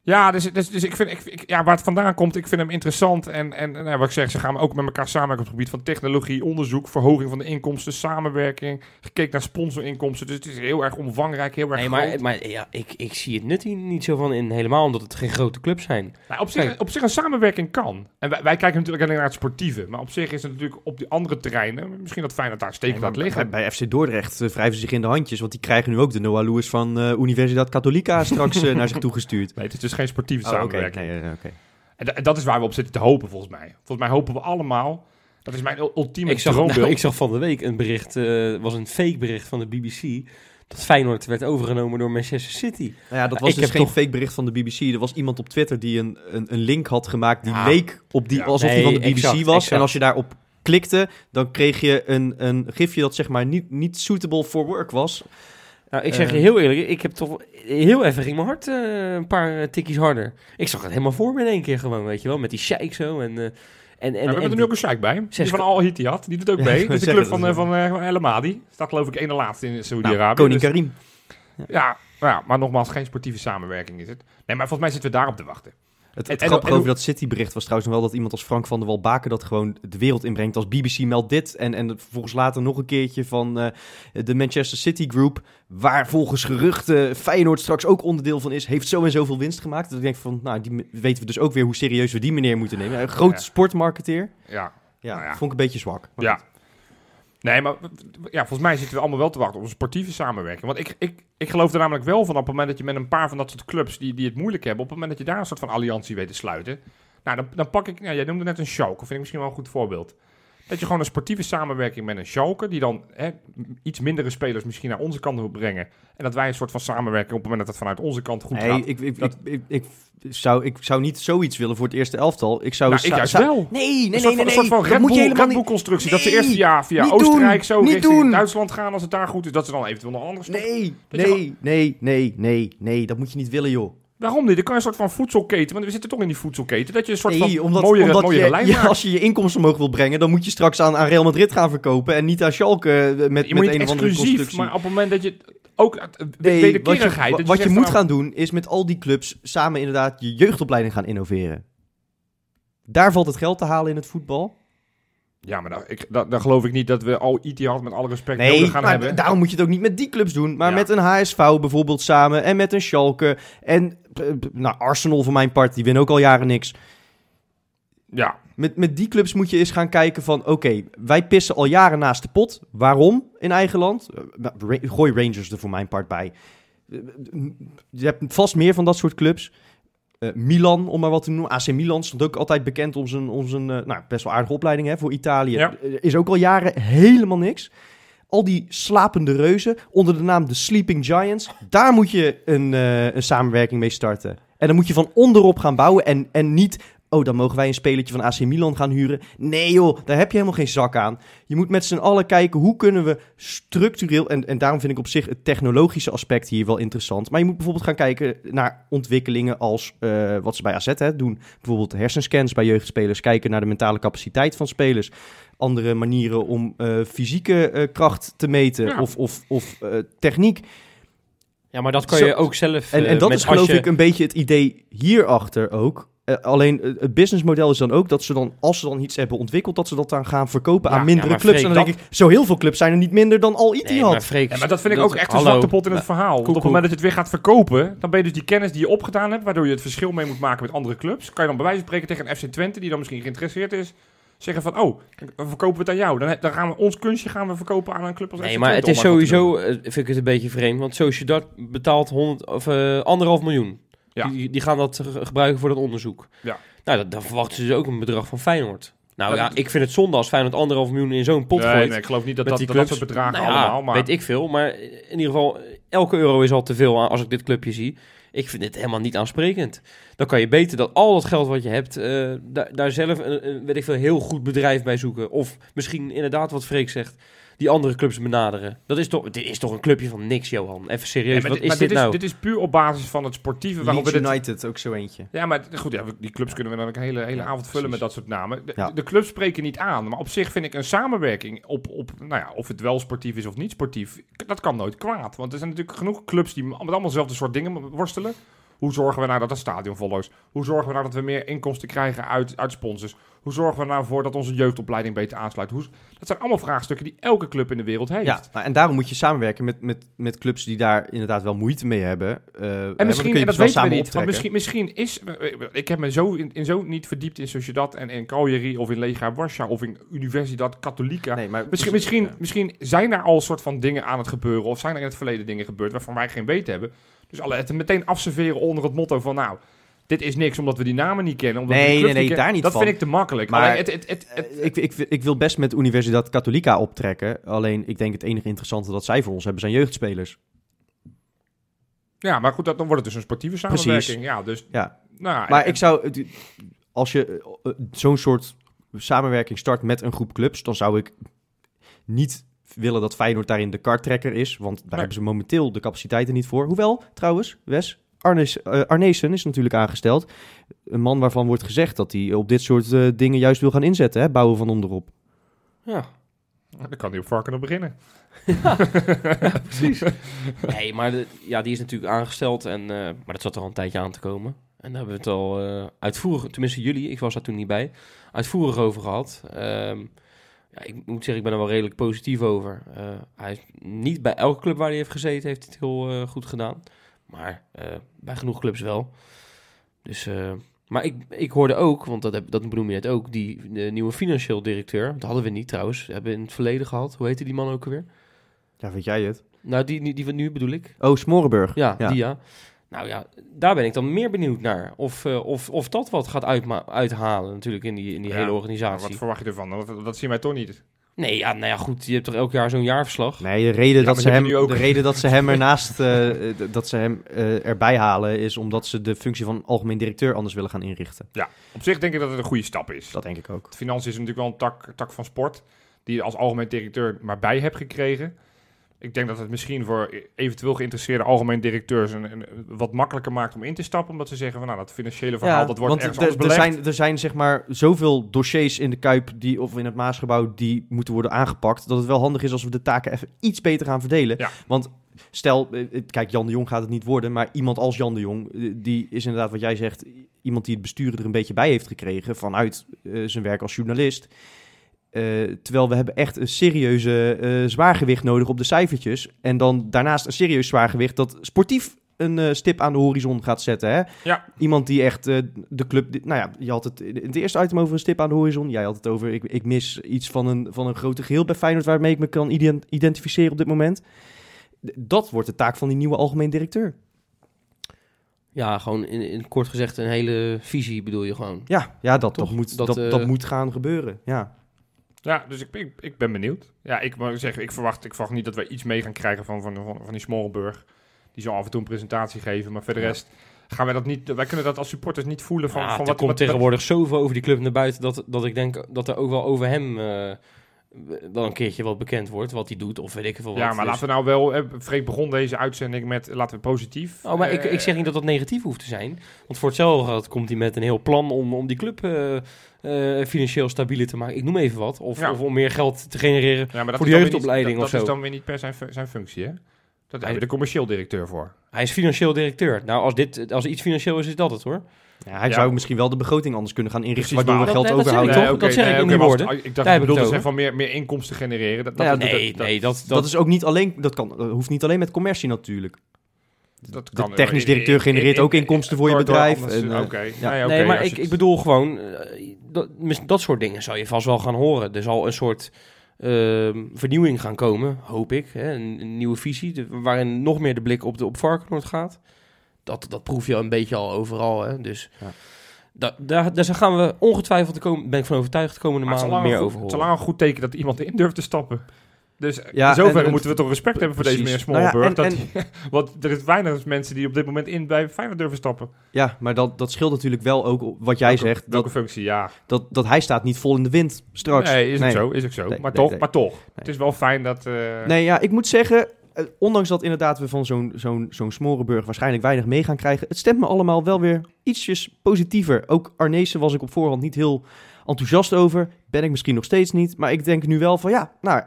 C: Ja, dus, dus, dus ik vind, ik, ik- ja, waar het vandaan komt, ik vind hem interessant. En, en nou, wat ik zeg, ze gaan ook met elkaar samenwerken op het gebied van technologie, onderzoek, verhoging van de inkomsten, samenwerking, gekeken naar sponsorinkomsten. Dus het is heel erg omvangrijk, heel erg
B: Nee,
C: groot.
B: maar, maar ja, ik, ik zie het nut hier niet zo van in. Helemaal omdat het geen grote clubs zijn.
C: Nou, op, zich,
B: Kijk.
C: op zich een samenwerking kan. En wij, wij kijken natuurlijk alleen naar het sportieve. Maar op zich is het natuurlijk op die andere terreinen, misschien dat Feyenoord daar steken
A: Nee,
C: laat liggen.
A: Bij, bij FC Dordrecht eh, wrijven ze zich in de handjes, want die krijgen nu ook de Noah Lewis van eh Universidad Católica straks eh, naar zich toegestuurd.
C: Nee, het is geen sportieve
A: Oh, oké.
C: samenwerking.
A: Nee, oké.
C: En, da- en dat is waar we op zitten te hopen, volgens mij. Volgens mij hopen we allemaal, dat is mijn ul- ultieme
B: Ik zag,
C: droombeeld.
B: nou, ik zag van de week een bericht, eh was een fake bericht van de BBC. Dat Feyenoord werd overgenomen door Manchester City.
A: Nou ja, dat was
B: ik
A: dus geen
B: toch-
A: fake bericht van de BBC. Er was iemand op Twitter die een, een, een link had gemaakt die
B: Ja.
A: leek op die,
C: Ja.
A: alsof die
B: Nee,
A: van de BBC
B: exact,
A: was.
B: exact.
A: En als je daarop klikte, dan kreeg je een, een gifje dat zeg maar niet, niet suitable for work was.
B: Nou, ik zeg je
A: Eh.
B: heel eerlijk, ik heb toch heel even ging mijn hart eh, een paar eh, tikkies harder. Ik zag het helemaal voor me in één keer gewoon, weet je wel, met die sheik zo en eh, en en,
C: we
B: en
C: hebben er nu ook een sheik bij. Die van Al Hittiyat, die doet ook mee. is de club van, van El Amadi. Staat geloof ik één laatste in
A: Nou,
C: Saudi-Arabië.
A: Koning
C: Dus-
A: Karim.
C: ja, ja, maar nogmaals, geen sportieve samenwerking is het. Nee, maar volgens mij zitten we daarop te wachten.
A: Het, het
C: en-
A: grappige
C: en-
A: over dat City-bericht was trouwens nog wel dat iemand als Frank van der Walbaken dat gewoon de wereld inbrengt als BBC meldt dit. En, en vervolgens later nog een keertje van eh, de Manchester City Group, waar volgens geruchten Feyenoord straks ook onderdeel van is, heeft zo en zoveel winst gemaakt. Dat ik denk van, nou, die weten we dus ook weer hoe serieus we die meneer moeten nemen. Een groot
C: Ja.
A: sportmarketeer.
C: Ja,
A: Ja,
C: Nou ja.
A: vond ik een beetje zwak. Maar
C: ja.
A: goed.
C: Nee, maar ja, volgens mij zitten we allemaal wel te wachten op een sportieve samenwerking. Want ik, ik, ik geloof er namelijk wel van op het moment dat je met een paar van dat soort clubs die, die het moeilijk hebben, op het moment dat je daar een soort van alliantie weet te sluiten, nou, dan, dan pak ik, ja, jij noemde net een Schalke, vind ik misschien wel een goed voorbeeld. Dat je gewoon een sportieve samenwerking met een Schalke, die dan hè, iets mindere spelers misschien naar onze kant wil brengen. En dat wij een soort van samenwerking op het moment dat het vanuit onze kant goed
A: Nee,
C: gaat.
A: ik, ik,
C: dat-
A: ik, ik, ik zou, ik zou niet zoiets willen voor het eerste elftal. Ik zou...
C: Nou, ik juist wel.
A: Nee, nee,
C: Een
A: nee,
C: soort
A: nee,
C: van- een soort van
A: Dat
C: Red Bull, Red
A: niet...
C: Bull constructie. dat ze
A: Nee,
C: eerst via, via Oostenrijk
A: doen,
C: zo
A: niet
C: richting
A: doen.
C: Duitsland gaan als het daar goed is. Dat ze dan eventueel nog andere stoppen.
A: Nee, nee, nee, nee, nee, nee. Dat moet je niet willen, joh.
C: Waarom niet? Dan kan je een soort van voedselketen. Want we zitten toch in die voedselketen. Dat je een soort
A: Nee,
C: van
A: omdat,
C: mooiere,
A: omdat
C: mooiere
A: je,
C: lijn
A: ja, als je je inkomsten omhoog wil brengen, dan moet je straks aan, aan Real Madrid gaan verkopen en niet aan Schalke eh, met,
C: je
A: met een of andere
C: exclusief,
A: constructie.
C: maar op het moment dat je ook
A: Nee, wat je,
C: wederkerigheid...
A: wat je moet gaan doen, is met al die clubs samen inderdaad je jeugdopleiding gaan innoveren. Daar valt het geld te halen in het voetbal.
C: Ja, maar dan, ik, geloof ik niet dat we al Etihad met alle respect
A: Nee,
C: nodig gaan
A: maar
C: hebben.
A: daarom moet je het ook niet met die clubs doen. Maar
C: Ja.
A: met een HSV bijvoorbeeld samen en met een Schalke. En nou, Arsenal voor mijn part, die winnen ook al jaren niks.
C: Ja,
A: Met, met die clubs moet je eens gaan kijken van... Oké, wij pissen al jaren naast de pot. Waarom in eigen land? Eh, nou, gooi Rangers er voor mijn part bij. Eh, Je hebt vast meer van dat soort clubs. Eh, Milan, om maar wat te noemen. AC Milan stond ook altijd bekend om zijn, om zijn nou, best wel aardige opleiding hè, voor Italië.
C: Ja.
A: Is ook al jaren helemaal niks. Al die slapende reuzen onder de naam de Sleeping Giants. Daar moet je een, eh, een samenwerking mee starten. En dan moet je van onderop gaan bouwen en, en niet... Oh, dan mogen wij een spelertje van AC Milan gaan huren. Nee joh, daar heb je helemaal geen zak aan. Je moet met z'n allen kijken hoe kunnen we structureel... En, en daarom vind ik op zich het technologische aspect hier wel interessant. Maar je moet bijvoorbeeld gaan kijken naar ontwikkelingen als eh, wat ze bij AZ hè, doen. Bijvoorbeeld hersenscans bij jeugdspelers. Kijken naar de mentale capaciteit van spelers. Andere manieren om eh, fysieke eh, kracht te meten
C: Ja.
A: of, of, of eh, techniek.
B: Ja, maar dat kan
A: Zo-
B: je ook zelf...
A: En, en dat
B: met
A: is geloof
B: je-
A: ik een beetje het idee hierachter ook. Alleen het businessmodel is dan ook dat ze dan, als ze dan iets hebben ontwikkeld, dat ze dat dan gaan verkopen
B: Ja,
A: aan mindere
B: ja, maar
A: clubs.
B: Freek,
A: en dan denk ik, zo heel veel clubs zijn er niet minder dan al Etihad.
B: Nee, maar Freek,
C: Ja, maar dat vind ik ook echt een zwarte pot in het verhaal. Want op het
B: koek.
C: moment dat je het weer gaat verkopen, dan ben je dus die kennis die je opgedaan hebt, waardoor je het verschil mee moet maken met andere clubs. Kan je dan bij wijze van spreken tegen een FC Twente, die dan misschien geïnteresseerd is, zeggen van, oh, dan verkopen we het aan jou. Dan, dan gaan we ons kunstje gaan we verkopen aan een club als
B: Nee, maar het is sowieso, eh, vind ik het een beetje vreemd, want Sociedad betaalt 100, of, eh, anderhalf miljoen.
C: Ja.
B: Die, die gaan dat ge- gebruiken voor dat onderzoek.
C: Ja.
B: Nou, dat, dan verwachten ze dus ook een bedrag van Feyenoord. Nou ja, ik vind het zonde als Feyenoord anderhalf miljoen in zo'n pot
C: nee,
B: gooit.
C: nee, ik geloof niet dat dat,
B: die
C: dat, soort bedragen
B: Nou ja,
C: allemaal, maar...
B: weet ik veel. Maar in ieder geval, elke euro is al te veel als ik dit clubje zie. Ik vind het helemaal niet aansprekend. Dan kan je beter dat al dat geld wat je hebt, eh, daar, daar zelf een, een, weet ik veel, heel goed bedrijf bij zoeken. Of misschien inderdaad wat Freek zegt, die andere clubs benaderen. Dat is toch, dit is toch een clubje van niks, Johan. Even serieus, wat
C: dit,
B: is
C: maar
B: dit, nou?
C: Is, dit is puur op basis van het sportieve. Waarop dit,
A: United, ook zo eentje.
C: Ja, maar goed, ja, die clubs kunnen we dan ook een hele, hele
A: Ja,
C: avond vullen
A: precies.
C: met dat soort namen. De,
A: Ja.
C: de clubs spreken niet aan, maar op zich vind ik een samenwerking op, op nou ja, of het wel sportief is of niet sportief, dat kan nooit kwaad. Want er zijn natuurlijk genoeg clubs die met allemaal dezelfde soort dingen worstelen. Hoe zorgen we nou dat het stadion vol is? Hoe zorgen we nou dat we meer inkomsten krijgen uit, uit sponsors? Hoe zorgen we nou voor dat onze jeugdopleiding beter aansluit? Hoe, dat zijn allemaal vraagstukken die elke club in de wereld heeft.
A: Ja, nou, en daarom moet je samenwerken met, met, met clubs die daar inderdaad wel moeite mee hebben. Eh,
C: En misschien,
A: kun je
C: en dat
A: dus
C: weten
A: wel
C: we
A: samen
C: niet, want misschien, misschien is... Ik heb me zo in, in zo niet verdiept in Sociedad en in Cagliari of in Legia Warschau of in Universidad Catholica.
A: Nee, maar
C: Misschien, misschien,
A: Ja.
C: misschien zijn er al soort van dingen aan het gebeuren of zijn er in het verleden dingen gebeurd waarvan wij geen weten hebben. Dus alle, het meteen afserveren onder het motto van nou, dit is niks omdat we die namen niet kennen. Omdat we
A: Nee,
C: die clubs
A: nee, nee,
C: kennen.
A: daar niet
C: Dat
A: van.
C: vind ik te makkelijk.
A: Maar-
C: Alleen het, het, het,
A: Eh, ik, ik, ik wil best met Universidad Catholica optrekken. Alleen ik denk het enige interessante dat zij voor ons hebben zijn jeugdspelers.
C: ja, maar goed, dat, dan wordt het dus een sportieve
A: Precies.
C: samenwerking. Ja, dus,
A: Ja.
C: nou,
A: Maar
C: en-
A: ik zou, als je eh, eh, zo'n soort samenwerking start met een groep clubs, dan zou ik niet willen dat Feyenoord daarin de karttrekker is. Want daar hebben ze momenteel de capaciteiten niet voor. Hoewel, trouwens, Wes, Arnes, eh, is natuurlijk aangesteld. Een man waarvan wordt gezegd dat hij op dit soort eh, dingen juist wil gaan inzetten. Hè? Bouwen van onderop.
B: Ja,
C: dan kan hij op Varkenen beginnen.
B: precies. nee, maar de- ja, die is natuurlijk aangesteld, en, eh, maar dat zat er al een tijdje aan te komen. En daar hebben we het al eh, uitvoerig, tenminste jullie, ik was daar toen niet bij, uitvoerig over gehad. Ehm, ja, ik moet zeggen, ik ben er wel redelijk positief over. Eh, hij is niet bij elke club waar hij heeft gezeten, heeft hij het heel eh, goed gedaan. Maar eh, bij genoeg clubs wel. Dus, Maar ik, ik hoorde ook, want dat, heb, dat benoem je net ook, die de nieuwe financieel directeur. Dat hadden we niet trouwens. We hebben in het verleden gehad. Hoe heette die man ook alweer?
A: Ja, weet jij het?
B: Nou, die, die, die van nu bedoel ik.
A: Oh, Smorenburg.
B: Ja,
A: Ja.
B: die ja. Nou ja, daar ben ik dan meer benieuwd naar. Of, eh, of, of dat wat gaat uitma- uithalen natuurlijk in die, in die
C: Ja,
B: hele organisatie.
C: wat verwacht je ervan? Dat, dat zien wij toch niet.
B: Nee, ja, nou ja, goed. Je hebt toch elk jaar zo'n jaarverslag?
A: Nee, de reden,
C: Ja,
A: dat, ze hem, de reden dat ze hem ernaast eh, eh, dat ze hem eh, erbij halen, is omdat ze de functie van algemeen directeur anders willen gaan inrichten.
C: Op zich denk ik dat het een goede stap is.
A: Dat denk ik ook.
C: Financiën is natuurlijk wel een tak, tak van sport. Die je als algemeen directeur maar bij hebt gekregen. Ik denk dat het misschien voor eventueel geïnteresseerde algemeen directeurs een, een- wat makkelijker maakt om in te stappen. Omdat ze zeggen van nou dat financiële verhaal dat wordt
A: want
C: ergens
A: er-
C: anders
A: er
C: belegd.
A: zijn, er zijn zeg maar zoveel dossiers in de Kuip die, of in het Maasgebouw die moeten worden aangepakt. Dat het wel handig is als we de taken even iets beter gaan verdelen.
C: Ja.
A: Want stel, eh, eh, kijk, Jan de Jong gaat het niet worden, maar iemand als Jan de Jong, eh, die is inderdaad wat jij zegt, iemand die het bestuur er een beetje bij heeft gekregen vanuit zijn werk als journalist. Eh, terwijl we hebben echt een serieuze eh, zwaargewicht nodig op de cijfertjes. En dan daarnaast een serieus zwaargewicht dat sportief een eh, stip aan de horizon gaat zetten. Hè?
C: Ja.
A: Iemand die echt eh, de club... Nou ja, je had het in het eerste item over een stip aan de horizon. Jij had het over, ik, ik mis iets van een, van een grote geheel bij Feyenoord... waarmee ik me kan ident- identificeren op dit moment. Dat wordt de taak van die nieuwe algemeen directeur.
B: Ja, gewoon in, in kort gezegd een hele visie bedoel je gewoon.
A: Ja, ja dat, moet,
B: Dat,
A: dat, dat moet gaan gebeuren. Ja.
C: Ja, dus ik, ik, ik ben benieuwd. Ja, ik moet zeggen, ik verwacht, ik verwacht niet dat wij iets mee gaan krijgen van, van, van, van die Smolrenburg. Die zal af en toe een presentatie geven, maar verder
A: Ja.
C: rest gaan wij dat niet. Wij kunnen dat als supporters niet voelen van,
B: Ja,
C: van
B: er
C: wat
B: komt
C: wat-
B: tegenwoordig zoveel over die club naar buiten... Dat, dat ik denk dat er ook wel over hem eh, wel een keertje wat bekend wordt. Wat hij doet of weet ik veel wat.
C: Ja, maar
B: Dus-
C: laten we nou wel. eh, Freek begon deze uitzending met laten we positief.
B: Oh, maar ik,
C: eh,
B: ik zeg niet dat dat negatief hoeft te zijn. Want voor hetzelfde geld komt hij met een heel plan om, om die club eh, eh, financieel stabieler te maken. Ik noem even wat. Of,
C: Ja.
B: of om meer geld te genereren.
C: Ja, maar dat
B: Voor
C: is
B: de
C: dan weer niet-
B: jeugdopleiding
C: dat,
B: of
C: dat
B: zo.
C: is dan weer niet per zijn, zijn functie, hè? Daar hebben we de commercieel directeur voor.
B: Hij is financieel directeur. Nou, als, dit, als er iets financieel is, is dat het hoor.
A: Ja, hij
C: Ja.
A: zou misschien wel de begroting anders kunnen gaan inrichten...
C: Precies,
A: waardoor we geld
B: dat- dat
A: overhouden.
B: dat zeg ik in die
C: maar als-
B: woorden.
C: Ik dacht,
B: Daar ik
C: bedoelde
B: over.
C: van meer, meer inkomsten genereren. Dat, dat,
A: Ja,
C: dat,
B: nee,
C: dat,
B: nee, dat,
A: Dat,
B: dat,
A: is ook niet alleen, dat kan, dat hoeft niet alleen met commercie natuurlijk.
C: Dat
A: De technisch
C: in-
A: directeur genereert ook inkomsten voor je bedrijf eh,
C: Oké,
A: ja.
C: nee, oké,
B: nee, maar ik, ik bedoel gewoon, eh, dat, dat soort dingen zou je vast wel gaan horen. Er zal een soort ehm, vernieuwing gaan komen, hoop ik. Hè? Een, een nieuwe visie, de- waarin nog meer de blik op, de, op Varkenoord gaat. Dat, dat proef je al een beetje al overal. Hè? Dus
A: Ja.
B: da, daar, daar gaan we ongetwijfeld, de kom, ben ik van overtuigd, de komende maanden meer over
C: goed- Het is al
B: horen.
C: een goed teken dat iemand in durft te stappen. Dus
A: Ja,
C: in zoverre
A: en- en-
C: moeten we toch respect hebben voor deze
A: precies.
C: meneer Smollenburg.
A: Nou ja, en-
C: want er is weinig mensen die op dit moment in bij Feyenoord durven stappen.
A: Ja, maar dat, dat scheelt natuurlijk wel ook op wat jij
C: Welke-
A: zegt.
C: Welke
A: Dat,
C: functie, ja.
A: dat, dat hij staat niet vol in de wind straks.
C: Nee, is
A: nee.
C: ook zo, is ook zo.
A: Nee,
C: maar,
A: nee,
C: toch, maar toch, het is wel fijn dat... eh,
A: Nee, ja, ik moet zeggen, eh, ondanks dat inderdaad we van zo'n zo'n zo'n Smorenburg waarschijnlijk weinig mee gaan krijgen, het stemt me allemaal wel weer ietsjes positiever. Ook Arnezen was ik op voorhand niet heel enthousiast over. Ben ik misschien nog steeds niet. Maar ik denk nu wel van ja, nou,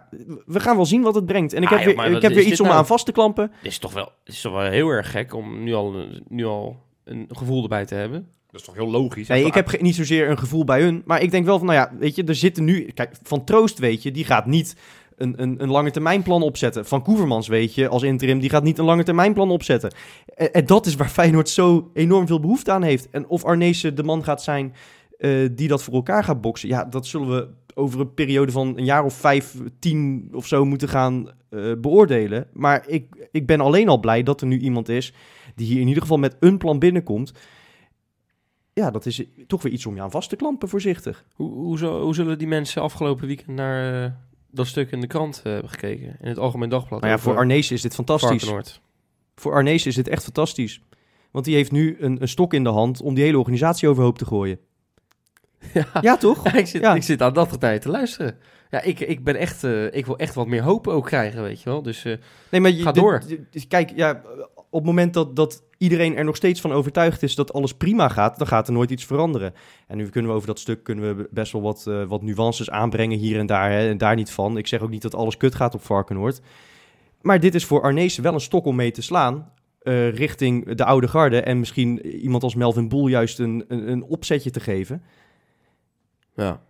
A: we gaan wel zien wat het brengt. En ik
B: Ah,
A: heb
B: joh,
A: weer, ik heb weer iets om
B: nou?
A: aan vast te klampen.
B: Dit is toch wel, is toch wel heel erg gek om nu al, nu al een gevoel erbij te hebben.
C: Dat is toch heel logisch.
A: Nee, ik heb ge- niet zozeer een gevoel bij hun. Maar ik denk wel van, nou ja, weet je, er zitten nu... Kijk, Van Troost weet je, die gaat niet een, een, een lange termijnplan opzetten. Van Koevermans weet je, als interim, die gaat niet een lange termijnplan opzetten. En, en dat is waar Feyenoord zo enorm veel behoefte aan heeft. En of Arnezen de man gaat zijn eh, die dat voor elkaar gaat boksen... Ja, dat zullen we over een periode van een jaar of vijf, tien of zo moeten gaan eh, beoordelen. Maar ik, ik ben alleen al blij dat er nu iemand is die hier in ieder geval met een plan binnenkomt. Ja, dat is toch weer iets om je aan vast te klampen, voorzichtig.
B: Hoe, hoe, zullen die mensen afgelopen weekend naar eh, dat stuk in de krant hebben gekeken? In het Algemeen Dagblad.
A: Maar ja, voor Arnezen is dit fantastisch.
B: Varkenoord.
A: Voor Arnezen is dit echt fantastisch. Want die heeft nu een, een stok in de hand om die hele organisatie overhoop te gooien.
B: Ja.
A: Ja, toch?
B: Ik, zit, ik zit aan dat getij te luisteren. Ja, ik, ik ben echt, eh, ik wil echt wat meer hoop ook krijgen, weet je wel. Dus eh,
A: Nee, maar je,
B: Ga door.
A: dit- kijk, ja, op het moment dat, dat iedereen er nog steeds van overtuigd is dat alles prima gaat, dan gaat er nooit iets veranderen. En nu kunnen we over dat stuk kunnen we best wel wat, eh, wat nuances aanbrengen hier en daar. Hè, en daar niet van. Ik zeg ook niet dat alles kut gaat op Varkenoord. Maar dit is voor Arnezen wel een stok om mee te slaan. richting de oude garde. En misschien iemand als Melvin Boel juist een, een, een opzetje te geven.
B: Ja.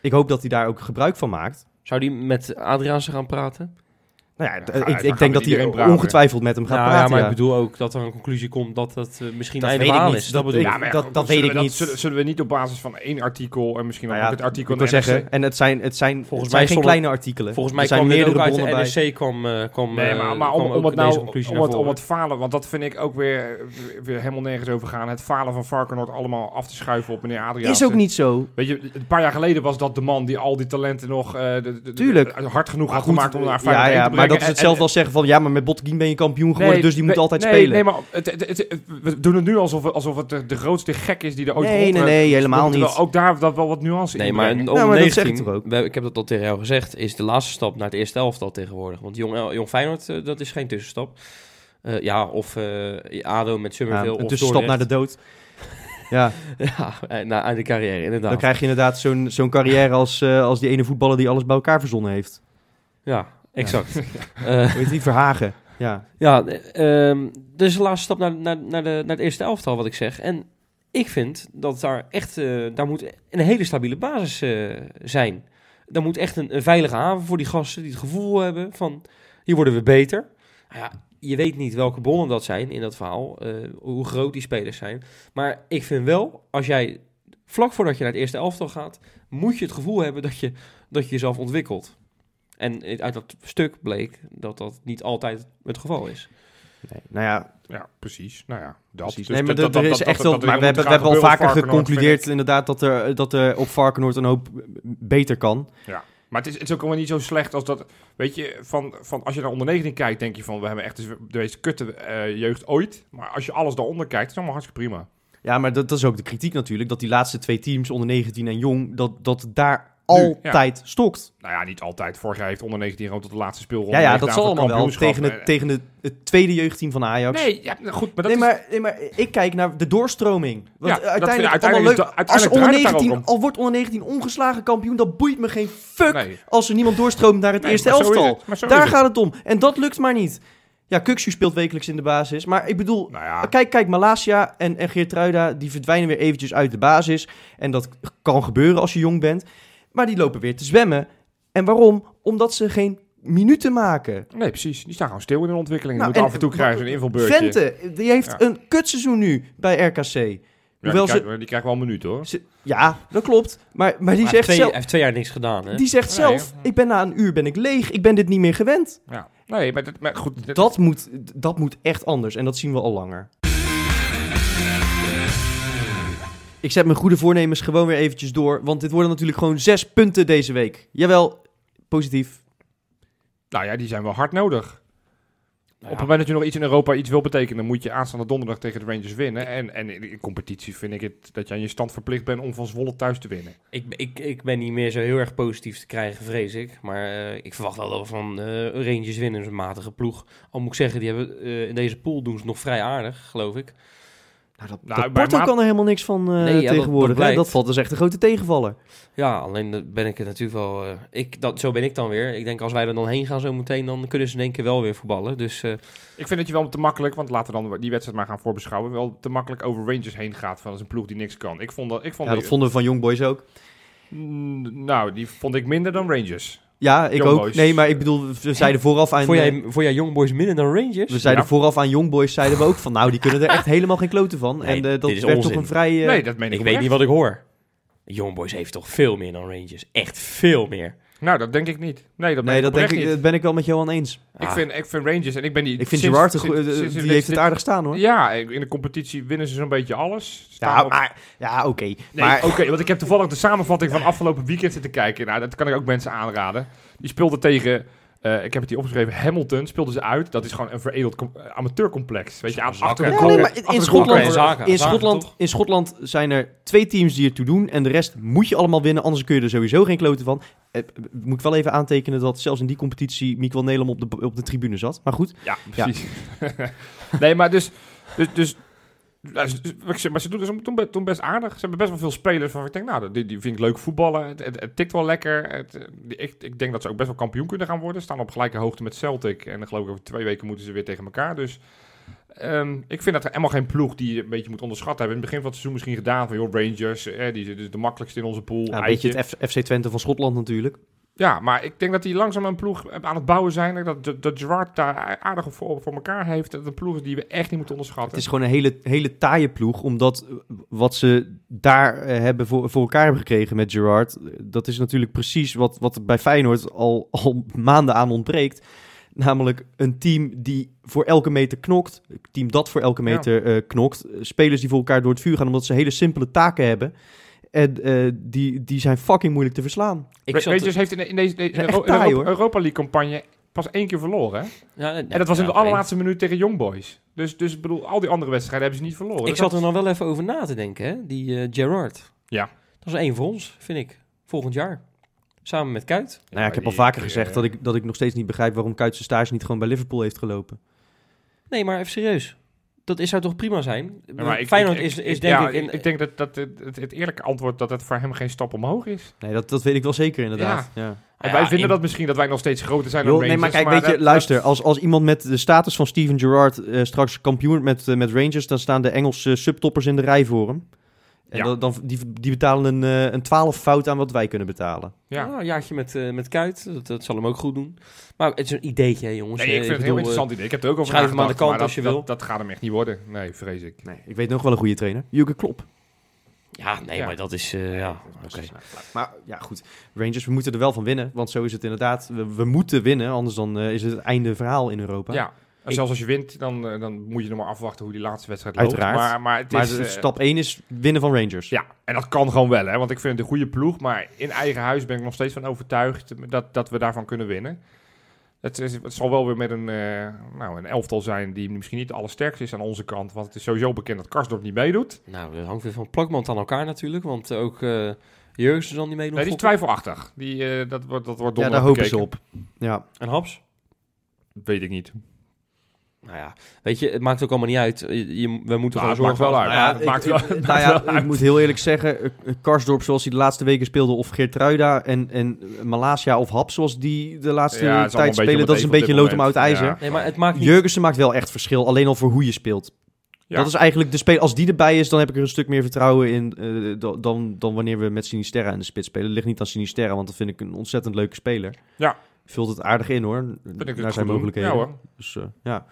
A: Ik hoop dat hij daar ook gebruik van maakt.
B: Zou die met Adriaanse gaan praten?
A: Nou ja, ik, ik denk dat
C: iedereen
A: hij ongetwijfeld met hem gaat
B: Nou,
A: praten.
B: ja, maar
A: ja.
B: ik bedoel ook dat er een conclusie komt dat het eh, misschien
A: Dat
B: einde
A: weet ik niet.
B: is.
A: Dat
B: Dat bedoel.
C: Ja, maar
A: dat- dat weet ik
C: we
A: niet.
C: Zullen, zullen we niet op basis van één artikel en misschien
A: Nou
C: ook
A: ja,
C: het artikel
A: ik wil zeggen, en het zijn, het zijn,
B: Volgens
A: het
B: mij
A: zijn geen kleine artikelen.
B: Volgens
A: er
B: mij
A: zijn meerdere
B: uit de
A: bronnen bij.
B: NRC kwam, eh, kwam,
C: Nee,
B: eh,
C: maar, maar om,
B: kwam
C: om het nou, om het, om
B: voren.
C: het falen, want dat vind ik ook weer, weer helemaal nergens over gaan. Het falen van Varkenoord allemaal af te schuiven op meneer Adriaan.
A: Is ook niet zo.
C: Weet je, een paar jaar geleden was dat de man die al die talenten nog eh,
A: Tuurlijk.
C: hard genoeg had gemaakt om naar Feyenoord te
A: maar dat is hetzelfde
C: en-
A: als zeggen van... ja, maar met Botteguin ben je kampioen geworden,
C: Nee,
A: dus die moet
C: nee,
A: altijd
C: nee,
A: spelen.
C: Nee, maar het, het, het- het- we doen het nu alsof, het- alsof het de, de grootste gek is die er ooit
A: Nee, nee, nee, helemaal niet.
C: Ook daar dat wel wat nuance
B: Nee,
C: in
B: maar
A: Ja, maar dat zeg
B: 19,
A: ik toch ook?
B: we- ik heb dat al tegen jou gezegd, is de laatste stap naar het eerste elftal tegenwoordig. Want Jong, Jong Feyenoord, eh, dat is geen tussenstap. Eh, ja, of eh, ADO met
A: Ja,
B: Summerville
A: een
B: of
A: tussenstap naar de dood. Ja,
B: Ja, na, aan de carrière, inderdaad.
A: dan krijg je inderdaad zo'n zo'n carrière als, als die ene voetballer die alles bij elkaar verzonnen heeft.
B: Ja, exact. Eh,
A: Weet je die Verhagen? Ja.
B: Ja, eh, ehm, dus de laatste stap naar, naar, naar, de, naar het eerste elftal, wat ik zeg. En ik vind dat daar echt, eh, daar moet een hele stabiele basis eh, zijn. Daar moet echt een, een veilige haven voor die gasten die het gevoel hebben van, hier worden we beter. Nou ja, je weet niet welke bronnen dat zijn in dat verhaal, eh, hoe groot die spelers zijn. Maar ik vind wel, als jij vlak voordat je naar het eerste elftal gaat, moet je het gevoel hebben dat je, dat je jezelf ontwikkelt. En uit dat stuk bleek dat dat niet altijd het geval is.
A: Nee, nou ja,
C: Ja, precies. Nou ja, dat.
A: precies.
C: Dus
A: nee, maar
C: dat-
A: er-
C: dat-
A: er is
C: dat-
A: echt wel... Maar we hebben, we hebben al vaker
C: Varkenoord,
A: geconcludeerd inderdaad dat er, dat er op Varkenoord een hoop beter kan.
C: Maar het is, het is ook allemaal niet zo slecht als dat... Weet je, van, van, als je naar onder 19 kijkt, denk je van... We hebben echt de meest kutte eh, jeugd ooit. Maar als je alles daaronder kijkt, is het allemaal hartstikke prima.
A: Ja, maar dat, dat is ook de kritiek natuurlijk. Dat die laatste twee teams, onder 19 en jong, dat, dat daar Altijd stokt.
C: Nou ja, niet altijd. Vorig jaar heeft onder 19 gewoon tot de laatste speelronde
A: Ja, ja, dat zal allemaal wel. Tegen, het, tegen het, het tweede jeugdteam van Ajax.
C: Nee, ja, nou goed, maar dat
A: nee,
C: is...
A: maar, nee, maar ik kijk naar de doorstroming. Want
C: Ja,
A: uiteindelijk, allemaal
C: uiteindelijk
A: leuk.
C: da-
A: Als
C: uiteindelijk
A: onder
C: draait het
A: 19,
C: daar ook om.
A: al wordt onder 19 ongeslagen kampioen, dat boeit me geen fuck
C: Nee.
A: als er niemand doorstroomt naar het
C: Nee,
A: eerste elftal.
C: het.
A: Daar gaat het om. En dat lukt maar niet. Ja, Kuxu speelt wekelijks in de basis. Maar ik bedoel,
C: Nou ja,
A: Kijk, kijk, Malasia en, en Geertruida, die verdwijnen weer eventjes uit de basis. En dat kan gebeuren als je jong bent. Maar die lopen weer te zwemmen. En waarom? Omdat ze geen minuten maken.
C: nee, precies. Die staan gewoon stil in de ontwikkeling.
A: Nou,
C: die
A: en-
C: moeten af en toe krijgen ze een invalbeurtje.
A: Vente, die heeft
C: Ja.
A: een kutseizoen nu bij RKC.
C: Ja, die,
A: ze-
C: krijgen, die krijgen wel een minuut hoor.
A: Ze- ja, dat klopt. Maar, maar die zegt,
B: twee,
A: zelf,
B: hij heeft twee jaar niks gedaan, hè?
A: die zegt
C: Nee,
A: zelf, ik ben na een uur ben ik leeg. Ik ben dit niet meer gewend.
C: Ja. Nee, maar, dat, maar goed. dat-
A: Dat moet, dat moet echt anders. En dat zien we al langer. Ik zet mijn goede voornemens gewoon weer eventjes door. Want dit worden natuurlijk gewoon zes punten deze week. Jawel, positief.
C: Nou ja, die zijn wel hard nodig.
B: Nou
C: Op het moment dat je nog iets in Europa iets wil betekenen, moet je aanstaande donderdag tegen de Rangers winnen. En, en in in competitie vind ik het dat je aan je stand verplicht bent om van Zwolle thuis te winnen.
B: Ik, ik, ik ben niet meer zo heel erg positief te krijgen, vrees ik. Maar eh, ik verwacht wel dat we van eh Rangers winnen, een matige ploeg. Al moet ik zeggen, die hebben eh, in deze pool doen ze nog vrij aardig, geloof ik.
A: Nou, dat,
C: Nou,
A: dat Porto kan er helemaal niks van eh,
B: Nee, ja, dat-
A: tegenwoordig.
B: dat
A: valt dus echt een grote tegenvaller.
B: Ja, alleen ben ik het natuurlijk wel... eh, ik, dat, zo ben ik dan weer. Ik denk, als wij er dan heen gaan zo meteen, dan kunnen ze in één keer wel weer voetballen. Dus eh,
C: Ik vind dat je wel te makkelijk, want laten we dan die wedstrijd maar gaan voorbeschouwen, wel te makkelijk over Rangers heen gaat van dat is een ploeg die niks kan. Ik vond dat, ik vond
A: Ja,
C: die-
A: dat vonden we van Young Boys ook.
C: Mm, nou, die vond ik minder dan Rangers.
A: Ja, ik
C: Young
A: ook.
C: Boys.
A: Nee, maar ik bedoel, we zeiden vooraf aan...
B: voor,
A: eh,
B: jij, voor jij Young Boys minder dan Rangers?
A: we zeiden
C: Ja.
A: vooraf aan Young Boys, zeiden we ook van... Nou, die kunnen er echt helemaal geen kloten van.
B: Nee,
A: en eh, dat
B: dit is
A: werd
B: onzin.
A: toch een vrij... eh,
C: nee, dat meen ik
B: ik weet
C: oprecht.
B: niet wat ik hoor. Young Boys heeft toch veel meer dan Rangers? Echt veel meer.
C: Nou, dat denk ik niet. Nee, dat,
A: nee,
C: meen
A: dat, denk ik,
C: niet.
A: ben ik wel met Johan eens.
C: Ik
B: Ah.
C: vind, ik vind Rangers en ik ben die.
A: Ik vind Gerard, die heeft het aardig staan hoor.
C: Ja, in de competitie winnen ze zo'n beetje alles. Staan
A: Ja,
C: op-
A: maar, ja oké.
C: Nee,
A: Maar
C: oké, want ik heb toevallig de samenvatting van afgelopen weekend zitten kijken. Nou, dat kan ik ook mensen aanraden. Die speelde tegen, eh, ik heb het hier opgeschreven, Hamilton speelden ze uit. Dat is gewoon een veredeld eh, amateurcomplex. Weet je, aan achter
B: Ja,
A: nee, maar in, Schotland, in, Schotland, in Schotland zijn er twee teams die ertoe doen. En de rest moet je allemaal winnen, anders kun je er sowieso geen kloten van. Eh, moet ik wel even aantekenen dat zelfs in die competitie Mikael Nelom op de, op de tribune zat. Maar goed,
C: Ja, precies. nee, maar dus... dus, dus maar ze doen dus toen, be- toen best aardig. Ze hebben best wel veel spelers waarvan ik denk, nou, die, die vind ik leuk voetballen. Het, het, het tikt wel lekker. Het, eh, ik, ik denk dat ze ook best wel kampioen kunnen gaan worden. Staan op gelijke hoogte met Celtic. En dan geloof ik over twee weken moeten ze weer tegen elkaar. Dus ehm, ik vind dat er helemaal geen ploeg die je een beetje moet onderschatten hebben. In het begin van het seizoen misschien gedaan van, joh, Rangers. Eh, die is de makkelijkste in onze pool.
A: ja, een beetje het F- FC Twente van Schotland natuurlijk.
C: Ja, maar ik denk dat hij langzaam een ploeg aan het bouwen zijn. Dat, dat, Gerard daar aardig voor, voor elkaar heeft. Dat de ploeg is die we echt niet moeten onderschatten.
A: Het is gewoon een hele, hele taaie ploeg, omdat wat ze daar eh, hebben voor, voor elkaar hebben gekregen met Gerard, dat is natuurlijk precies wat, wat bij Feyenoord al, al maanden aan ontbreekt. Namelijk een team die voor elke meter knokt, een team dat voor elke meter eh, knokt, spelers die voor elkaar door het vuur gaan omdat ze hele simpele taken hebben. En eh, die, die zijn fucking moeilijk te verslaan.
B: Ik
C: Rangers heeft in, in deze in de
A: Echt
C: Euro-
A: taai,
C: Europa, League campagne pas één keer verloren. Hè?
B: ja,
C: En dat was in de allerlaatste minuut tegen Young Boys. Dus, dus ik bedoel, al die andere wedstrijden hebben ze niet verloren.
B: Ik
C: Dus
B: zat
C: dat-
B: er dan wel even over na te denken, hè? die eh, Gerard.
C: Ja.
B: Dat is één voor ons, vind ik. Volgend jaar. Samen met Kuit.
A: Nou ja, ik heb al vaker
C: die,
A: gezegd
C: eh,
A: dat ik, dat ik nog steeds niet begrijp waarom Kuit zijn stage niet gewoon bij Liverpool heeft gelopen.
B: Nee, maar even serieus. Dat is, zou toch prima zijn?
C: Ja, maar ik-
B: Feyenoord
C: ik-
B: is,
C: ik-
B: is denk
C: ja,
B: ik... in-
C: ik denk dat, dat het, het, het eerlijke antwoord dat het voor hem geen stap omhoog is.
A: Nee, dat, dat weet ik wel zeker inderdaad. Ja.
C: En wij vinden
B: in-
C: dat misschien dat wij nog steeds groter zijn dan
A: nee,
C: Rangers.
A: maar kijk, weet je,
C: dat-
A: luister. Als, als iemand met de status van Steven Gerrard eh, straks kampioen met, eh, met Rangers, dan staan de Engelse subtoppers in de rij voor hem. En
C: Ja.
A: dan, dan, die, die betalen een, eh, een 12 fout aan wat wij kunnen betalen.
C: ja.
B: Ja, een jaartje met, eh, met Kuit. Dat, dat zal hem ook goed doen. Maar het is een ideetje, hè, jongens.
C: Nee,
B: Eh,
C: ik vind het een heel interessant idee. Ik heb er ook over
B: schrijf hem aan de kant
C: maar
B: als je
C: dat,
B: wil.
C: Dat, dat gaat hem echt niet worden. Nee, vrees ik.
A: Nee, ik weet nog wel een goede trainer. Jurgen Klopp.
B: eh, Ja, nee,
C: Ja.
B: maar dat is... eh, ja, oké.
A: Maar ja, goed. Rangers, we moeten er wel van winnen. Want zo is het inderdaad. We, we moeten winnen, anders dan is het het einde verhaal in Europa.
C: Ja. En
B: Ik-
C: zelfs als je wint, dan, eh, dan moet je nog maar afwachten hoe die laatste wedstrijd loopt.
A: Uiteraard.
C: Maar, maar, het
A: maar
C: is, eh,
A: stap 1 is winnen van Rangers.
C: Ja, en dat kan gewoon wel, hè. Want ik vind het een goede ploeg. Maar in eigen huis ben ik nog steeds van overtuigd dat, dat we daarvan kunnen winnen. Het, is, het zal wel weer met een, eh, nou, een elftal zijn die misschien niet de allersterkste is aan onze kant. Want het is sowieso bekend dat Karsdorp niet meedoet.
B: Nou, dat hangt weer van plakband aan elkaar natuurlijk. Want ook eh Jurgensen zal niet meedoen.
C: Nee, die is twijfelachtig. Die, eh, dat wordt, dat wordt
A: Ja,
C: donderdag
A: daar hopen ze
C: bekeken.
A: op. Ja.
B: En Haps?
C: Weet ik niet.
B: Nou ja, weet je, het maakt ook allemaal niet uit. Je, je- we moeten
C: Nou,
B: gewoon zorgen...
C: wel uit.
B: voor-
C: Ja,
A: ik,
C: maakt wel-
A: nou
C: maakt
A: ja,
C: wel
A: ik
C: uit.
A: moet heel eerlijk zeggen, eh, Karsdorp zoals hij de laatste weken speelde, of Geertruida en, en Malasia of Hap zoals die de laatste
C: Ja,
A: tijd spelen, dat is een beetje lood om
C: moment.
A: ijzer.
B: Nee, maar het maakt niet...
A: Jurgensen maakt wel echt verschil, alleen al voor hoe je speelt. Dat is eigenlijk de speler. Als die erbij is, dan heb ik er een stuk meer vertrouwen in eh, da- dan, dan wanneer we met Sinisterra in de spits spelen. Ligt niet aan Sinisterra, want dat vind ik een ontzettend leuke speler.
C: Ja.
A: Vult het aardig in hoor, naar zijn mogelijkheden.
C: Ja hoor.
A: Dus, eh, ja.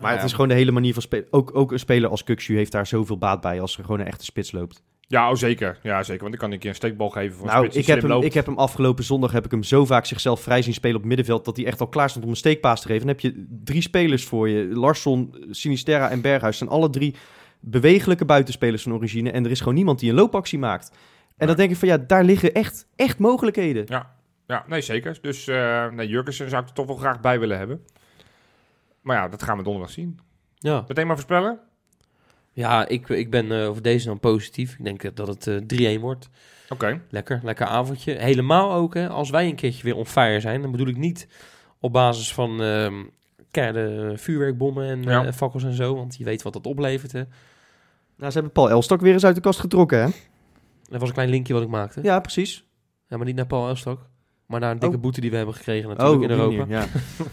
A: Maar het
C: Ja.
A: is gewoon de hele manier van spelen. Ook, ook een speler als Kukshu heeft daar zoveel baat bij als er gewoon een echte spits loopt.
C: Ja, oh, zeker. Ja, zeker. Want ik kan een keer een steekbal geven voor een
A: nou, ik heb, hem,
C: loopt.
A: ik heb hem afgelopen zondag heb ik hem zo vaak zichzelf vrij zien spelen op het middenveld dat hij echt al klaar stond om een steekpaas te geven. Dan heb je drie spelers voor je. Larsson, Sinisterra en Berghuis zijn alle drie bewegelijke buitenspelers van origine. En er is gewoon niemand die een loopactie maakt. En
C: Ja.
A: dan denk ik van ja, daar liggen echt, echt mogelijkheden.
C: Ja, nee, zeker. Dus eh nee, Jurgensen zou ik er toch wel graag bij willen hebben. Maar ja, dat gaan we donderdag zien.
B: Ja,
C: Meteen maar voorspellen?
B: ja ik, ik ben eh, over deze dan positief. Ik denk dat het eh 3-1 wordt.
C: Oké.
B: Lekker, lekker avondje. Helemaal ook, hè, als wij een keertje weer on fire zijn. Dan bedoel ik niet op basis van ehm keiharde vuurwerkbommen en
C: Ja.
B: eh, fakkels en zo. Want je weet wat dat oplevert, hè.
A: Nou, ze hebben Paul Elstak weer eens uit de kast getrokken, hè?
B: Dat was een klein linkje wat ik maakte. Ja,
A: Ja, precies.
B: maar niet naar Paul Elstak. Maar naar een dikke
A: Oh.
B: boete die we hebben gekregen natuurlijk in
A: op die
B: Europa.
A: manier,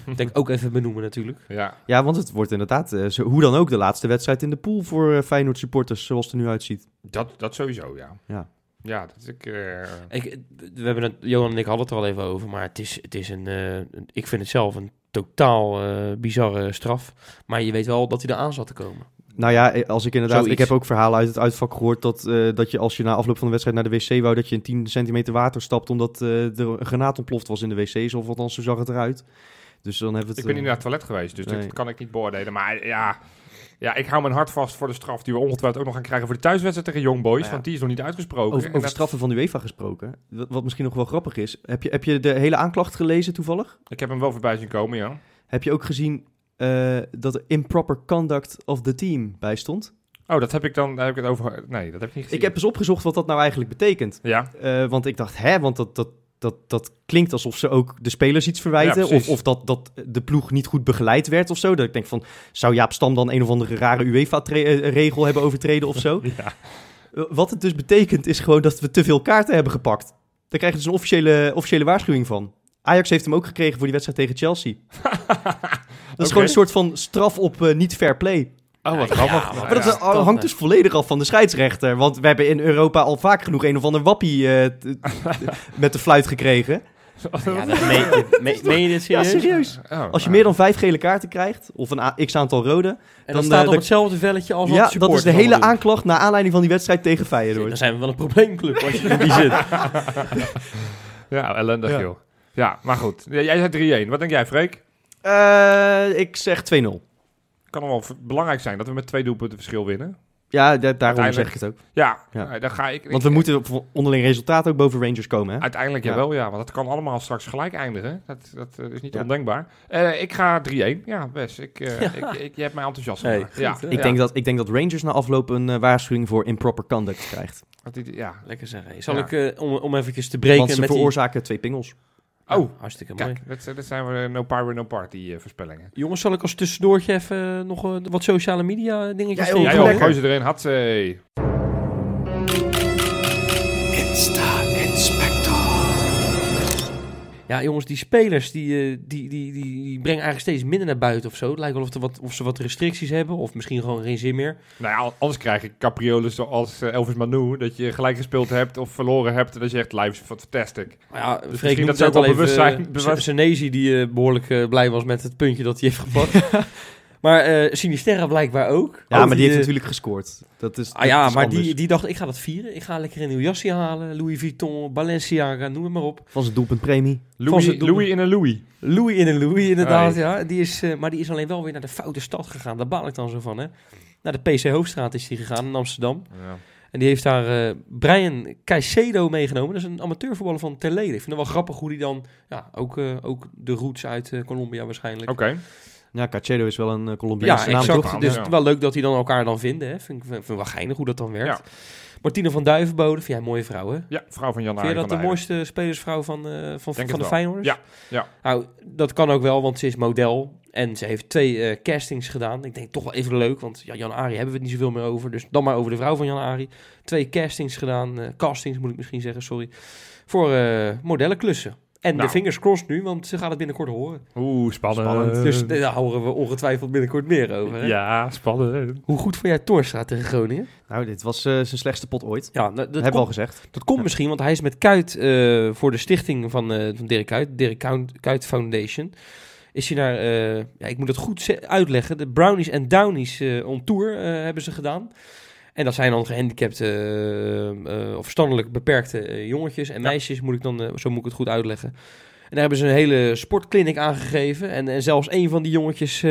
A: ja.
B: Ik denk ook even benoemen natuurlijk.
C: Ja.
A: ja, want het wordt inderdaad, eh, zo, hoe dan ook, de laatste wedstrijd in de pool voor eh, Feyenoord supporters, zoals het er nu uitziet.
C: Dat, dat sowieso, ja.
A: Ja.
C: Ja, dat is ik... eh,
B: Ik, we hebben het, Johan en ik hadden het er al even over, maar het is, het is een, eh, een- ik vind het zelf een totaal eh, bizarre straf. Maar je weet wel dat hij eraan zat te komen.
A: Nou ja, eh, als ik inderdaad,
B: Zoiets.
A: ik heb ook verhalen uit het uitvak gehoord dat, eh, dat je als je na afloop van de wedstrijd naar de wc wou, dat je in 10 centimeter water stapt omdat eh, er een granaat ontploft was in de wc's, of althans zo zag het eruit. Dus dan hebben we het...
C: ik ben niet naar het toilet geweest, dus
A: nee.
C: dat kan ik niet beoordelen. Maar ja, ja, ik hou mijn hart vast voor de straf die we ongetwijfeld ook nog gaan krijgen voor de thuiswedstrijd tegen Young Boys.
A: Ja.
C: Want die is nog niet uitgesproken.
A: over,
C: En
A: over
C: dat-
A: straffen van de UEFA gesproken, wat, wat misschien nog wel grappig is. Heb je, heb je de hele aanklacht gelezen toevallig?
C: Ik heb hem wel voorbij zien komen, ja.
A: Heb je ook gezien eh, dat er improper conduct of the team bij stond?
C: Oh, dat heb ik dan... Daar heb ik het over... Nee, dat heb ik niet gezien.
A: Ik heb eens opgezocht wat dat nou eigenlijk betekent.
C: Ja,
A: Eh, want ik dacht, hè, want dat, dat, dat, dat klinkt alsof ze ook de spelers iets verwijten.
C: Ja,
A: of of dat, dat de ploeg niet goed begeleid werd of zo. Dat ik denk van, zou Jaap Stam dan een of andere rare UEFA-regel hebben overtreden of zo?
C: ja.
A: Eh, wat het dus betekent is gewoon dat we te veel kaarten hebben gepakt. Daar krijg je dus een officiële, officiële waarschuwing van. Ajax heeft hem ook gekregen voor die wedstrijd tegen Chelsea. Dat is gewoon een soort van straf op eh, niet fair play.
C: Oh, wat
B: Ja,
C: grappig.
B: maar
A: Maar dat
B: ja,
A: is-
B: dat,
A: hangt dus volledig af van de scheidsrechter. Want we hebben in Europa al vaak genoeg een of ander wappie eh, met de fluit gekregen.
B: Ja, dat meen, je- meen, meen je dit
A: Ja,
B: serieus?
A: serieus.
C: Oh,
A: Als je meer dan vijf gele kaarten krijgt, of een x-aantal rode...
B: En dan,
A: Dan,
B: staat
A: eh,
B: op
A: de-
B: hetzelfde velletje als wat
A: ja,
B: de
A: dat is de hele
B: doen.
A: aanklacht naar aanleiding van die wedstrijd tegen
B: Dan
A: Feyenoord.
B: zijn we wel een probleemclub als je in die zit.
C: Ja, ellendig
A: Ja.
C: joh. Ja, maar goed. Jij zei 3-1. Wat denk jij, Freek?
A: Eh, ik zeg 2-0.
C: Kan nog wel belangrijk zijn dat we met twee doelpunten verschil winnen.
A: Ja, da- daarom zeg ik het ook.
C: Ja,
A: Ja.
C: eh, dan ga ik...
A: Want we moeten op onderling resultaat ook boven Rangers komen, hè?
C: Uiteindelijk
A: Ja.
C: jawel, ja. Want het kan allemaal straks gelijk eindigen. Dat, dat eh, is niet
A: Ja.
C: ondenkbaar. Eh, ik ga 3-1. Ja, best. Ik, eh,
B: Ja.
C: ik, ik, je hebt mij enthousiast
B: Hey,
C: gemaakt.
B: goed,
C: ja.
A: Ik,
C: ja.
A: denk dat, ik denk dat Rangers na afloop een waarschuwing voor improper conduct krijgt.
C: Dat die- ja.
B: Lekker zeggen. Zal
C: Ja.
B: ik, om, om eventjes te breken
A: Want ze
B: met die...
A: veroorzaken twee pingels.
B: Ja,
C: Oh,
B: hartstikke mooi.
C: Kijk, dat, dat zijn we no power, no party eh, voorspellingen.
B: Jongens, zal ik als tussendoortje even nog eh, wat sociale media dingetjes
A: Ja, joh,
C: joh,
A: lekker.
C: ze erin. Had ze.
B: Ja, jongens, die spelers die, eh, die, die, die, die brengen eigenlijk steeds minder naar buiten of zo. Het lijkt wel of, er wat, of ze wat restricties hebben of misschien gewoon geen zin meer.
C: Nou ja, anders krijg ik capriolen zoals eh, Elvis Manu. Dat je gelijk gespeeld hebt of verloren hebt. En dan zegt live is fantastic.
B: Maar ja,
C: Dus misschien dat ze ook wel bewust zijn-
B: eh, Senesi die eh, behoorlijk eh, blij was met het puntje dat hij heeft gepakt. Maar eh Sinisterra blijkbaar ook.
A: Ja, maar die heeft natuurlijk gescoord. Dat is,
B: Ah
A: dat
B: ja,
A: is
B: maar
A: anders.
B: die, die dacht, ik ga dat vieren. Ik ga lekker een nieuw jasje halen. Louis Vuitton, Balenciaga, noem het maar op.
A: Van zijn doelpuntpremie.
C: Louis, Louis in een Louis.
B: Louis in een Louis, inderdaad, ja. Die is, eh, maar die is alleen wel weer naar de foute stad gegaan. Daar baal ik dan zo van, hè. Naar de PC Hoofdstraat is die gegaan in Amsterdam.
C: Ja.
B: En die heeft daar eh, Brian Caicedo meegenomen. Dat is een amateurvoetballer van Terlede. Ik vind het wel grappig hoe die dan... Ja, ook, eh, ook de roots uit Colombia waarschijnlijk.
C: Oké.
A: Ja, Cachedo is wel een uh,
B: Ja,
A: Colombiaanse naam,
B: exact.
A: toch?
B: Dus
C: Ja.
B: wel leuk dat die dan elkaar dan vinden. Hè. Vind, ik, vind ik wel geinig hoe dat dan werkt.
C: Ja.
B: Martine van Duivenbode, vind jij een mooie vrouw, hè?
C: Ja, vrouw van Jan
B: Vind je dat de mooiste spelersvrouw van, eh, van,
C: Denk
B: van
C: het
B: de
C: wel.
B: Feyenoorders?
C: Ja, ja.
B: Nou, dat kan ook wel, want ze is model. En ze heeft twee eh, castings gedaan. Ik denk toch wel even leuk, want ja, Jan Ari hebben we het niet zoveel meer over. Dus dan maar over de vrouw van Jan Ari. Twee castings gedaan, eh, castings moet ik misschien zeggen, sorry. Voor eh modellenklussen. En
C: Nou.
B: de fingers crossed nu, want ze gaat het binnenkort horen.
C: Oeh, spannend.
A: Spannend.
B: Dus daar horen we ongetwijfeld binnenkort meer over. Hè?
C: Ja, spannend.
B: Hoe goed vond jij Torstra tegen Groningen?
A: Nou, dit was eh, zijn slechtste pot ooit.
B: Ja, nou, dat,
A: Hebben we al
B: komt,
A: gezegd.
B: dat komt misschien, want hij is met Kuit eh, voor de stichting van, eh van Dirk Kuit, Dirk Kuit- Foundation. Is hij naar, eh, ja, ik moet het goed uitleggen, de Brownies en Downies eh on tour eh, hebben ze gedaan. En dat zijn dan gehandicapte eh, eh, of verstandelijk beperkte eh, jongetjes en meisjes, moet ik dan, zo moet ik het goed uitleggen. En daar hebben ze een hele sportclinic aangegeven. En, en zelfs een van die jongetjes,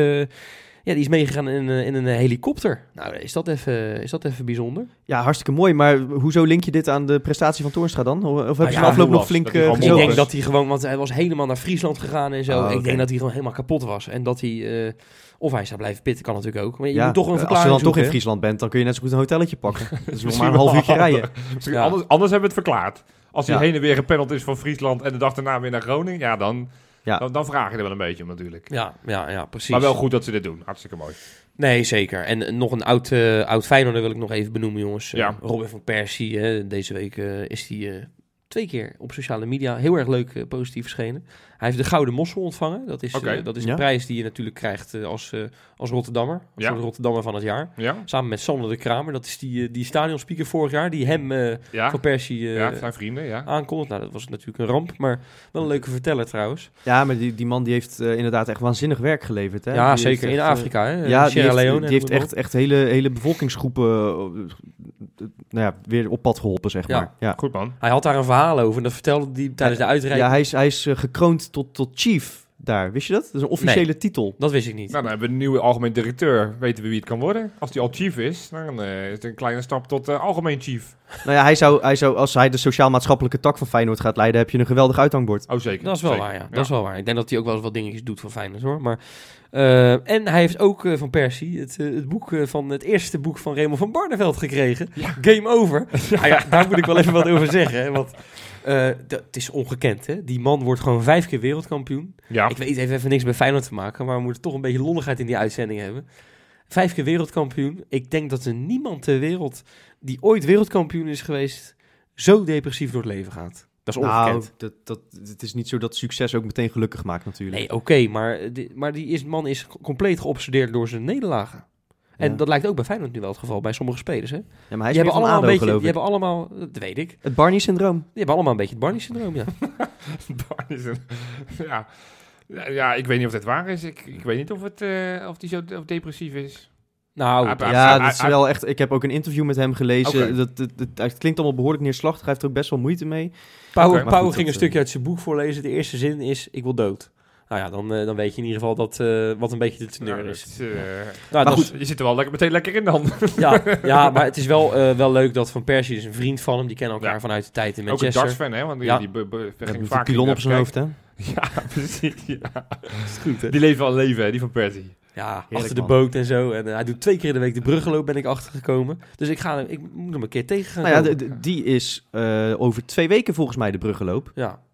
B: ja, die is meegegaan in, een- in een helikopter. Nou, is dat even, is dat even bijzonder?
A: Ja, hartstikke mooi. Maar hoezo link je dit aan de prestatie van Toornstra dan? Of, heb je
B: ja,
A: na afloop nog
C: was
A: flink eh,
C: gewoon
B: Ik denk dat hij gewoon, want hij was helemaal naar Friesland gegaan en zo.
A: Oh,
B: Ik denk dat hij gewoon helemaal kapot was. En dat hij, eh, of hij zou blijven pitten, kan natuurlijk ook. Maar je
A: Ja,
B: moet toch een
A: als je
B: verklaring
A: dan toch in? Friesland bent, dan kun je net zo goed een hotelletje pakken. Dat is nog
C: Misschien
A: maar een half uurtje rijden.
B: Ja.
C: anders, anders hebben we het verklaard. Als hij
A: Ja.
C: heen en weer gependeld is van Friesland en de dag daarna weer naar Groningen, ja, dan,
A: Ja.
C: dan, dan vraag je er wel een beetje om natuurlijk.
B: Ja, ja, ja, precies.
C: Maar wel goed dat ze dit doen. Hartstikke mooi.
B: Nee, zeker. En eh, nog een oud, eh oud Feyenoorder wil ik nog even benoemen, jongens. Eh,
C: Ja.
B: Robin van Persie, hè, deze week is hij twee keer op sociale media heel erg leuk positief verschenen. Hij heeft de Gouden Mossel ontvangen. Dat is,
C: Oké.
B: eh, dat is
A: Ja.
B: een prijs die je natuurlijk krijgt eh, als, eh, als Rotterdammer. Als
C: Ja.
B: soort Rotterdammer van het jaar.
C: Ja?
B: Samen met Sander de Kramer. Dat is die, die stadionspeaker vorig jaar. Die hem eh,
C: Ja?
B: van Persie eh,
C: ja, zijn vrienden, ja.
B: aankondigt. Nou, dat was natuurlijk een ramp. Maar wel een leuke verteller trouwens.
A: Ja, maar die, die man die heeft eh, inderdaad echt waanzinnig werk geleverd. Hè?
B: ja,
A: Die
B: zeker. In
A: echt,
B: Afrika, hè.
A: Ja, die
B: Sierra
A: heeft,
B: Leone.
A: die heeft echt, echt hele, hele bevolkingsgroepen nou ja, weer op pad geholpen, zeg
B: Ja.
A: maar. Ja.
C: Goed man.
B: Hij had daar een verhaal over en dat vertelde hij tijdens de uitreiking.
A: Ja, hij is, hij is eh, tot, tot chief daar. Wist je dat? Dat is een officiële titel.
B: Dat wist ik niet.
C: Nou, dan hebben we een nieuwe algemeen directeur. Weten we wie het kan worden? Als die al chief is, dan eh, is het een kleine stap tot eh, algemeen chief.
A: Nou ja, hij zou, hij zou, als hij de sociaal-maatschappelijke tak van Feyenoord gaat leiden, heb je een geweldig uithangbord.
C: Oh, zeker.
B: Dat is wel
C: Zeker.
B: waar, ja. Dat is wel waar. Ik denk dat hij ook wel eens wat dingetjes doet van Feyenoord, hoor. Maar, eh, en hij heeft ook van Persie het, het boek van het eerste boek van Raymond van Barneveld gekregen. Game Over. Ja, daar moet ik wel even wat over zeggen. Hè, want eh, dat- het is ongekend, hè. Die man wordt gewoon vijf keer wereldkampioen.
C: Ja.
B: Ik weet, het heeft even niks met Feyenoord te maken, maar we moeten toch een beetje lolligheid in die uitzending hebben. Vijf keer wereldkampioen. Ik denk dat er niemand ter wereld die ooit wereldkampioen is geweest, zo depressief door het leven gaat. Dat is
A: Nou,
B: ongekend.
A: dat, dat, het is niet zo dat succes ook meteen gelukkig maakt natuurlijk.
B: Nee, oké, maar, die, maar die is, man is compleet geobsedeerd door zijn nederlagen. En
A: Ja.
B: dat lijkt ook bij Feyenoord nu wel het geval, bij sommige spelers. Hè?
A: Ja, maar hij is
B: die
A: meer
B: hebben
A: van
B: allemaal
A: ADO,
B: een beetje, die hebben allemaal, dat weet ik, die
A: Het Barney-syndroom.
B: hebben allemaal een beetje het Barney-syndroom, ja.
C: Barney is een- ja. Ja, ja, ik weet niet of dit waar is. Ik, ik weet niet of, het, eh, of die zo of depressief is.
B: Nou,
C: Ah,
B: dat-
C: ah,
A: Ja,
C: hij-
A: dat is wel echt... Ik heb ook een interview met hem gelezen. Dat, dat, dat- het klinkt allemaal behoorlijk neerslachtig. Hij heeft er ook best wel moeite mee.
B: Pauw,
A: goed,
B: ging een
A: dat,
B: stukje
A: eh,
B: uit zijn boek voorlezen. De eerste zin is, ik wil dood. Nou ja, dan, eh, dan weet je in ieder geval dat, eh, wat een beetje de teneur
C: Nou,
B: is.
C: het, eh,
B: Nou,
A: Maar
B: dat
C: goed, je zit er wel lekker, meteen lekker in dan.
B: ja, ja, maar het is wel, eh, wel leuk dat Van Persie is een vriend van hem. Die kennen elkaar
C: Ja.
B: vanuit de tijd in
C: Ook een
B: Manchester.
C: dartsfan, hè? Want die,
B: Ja.
C: die be- be-
A: Hij
C: ging vaak
A: een pilon op zijn hoofd, hè?
C: Ja, precies. Ja.
B: is goed, hè?
C: Die leven al leven, hè, die van Persie.
B: Ja, achter de
A: man.
B: boot en zo. En hij doet twee keer in de week de bruggenloop, ben ik achtergekomen. Dus ik, ga, hem- ik moet hem een keer tegen gaan
A: Nou ja,
B: komen.
A: de- de- die is eh, over twee weken volgens mij de bruggenloop.
B: ja.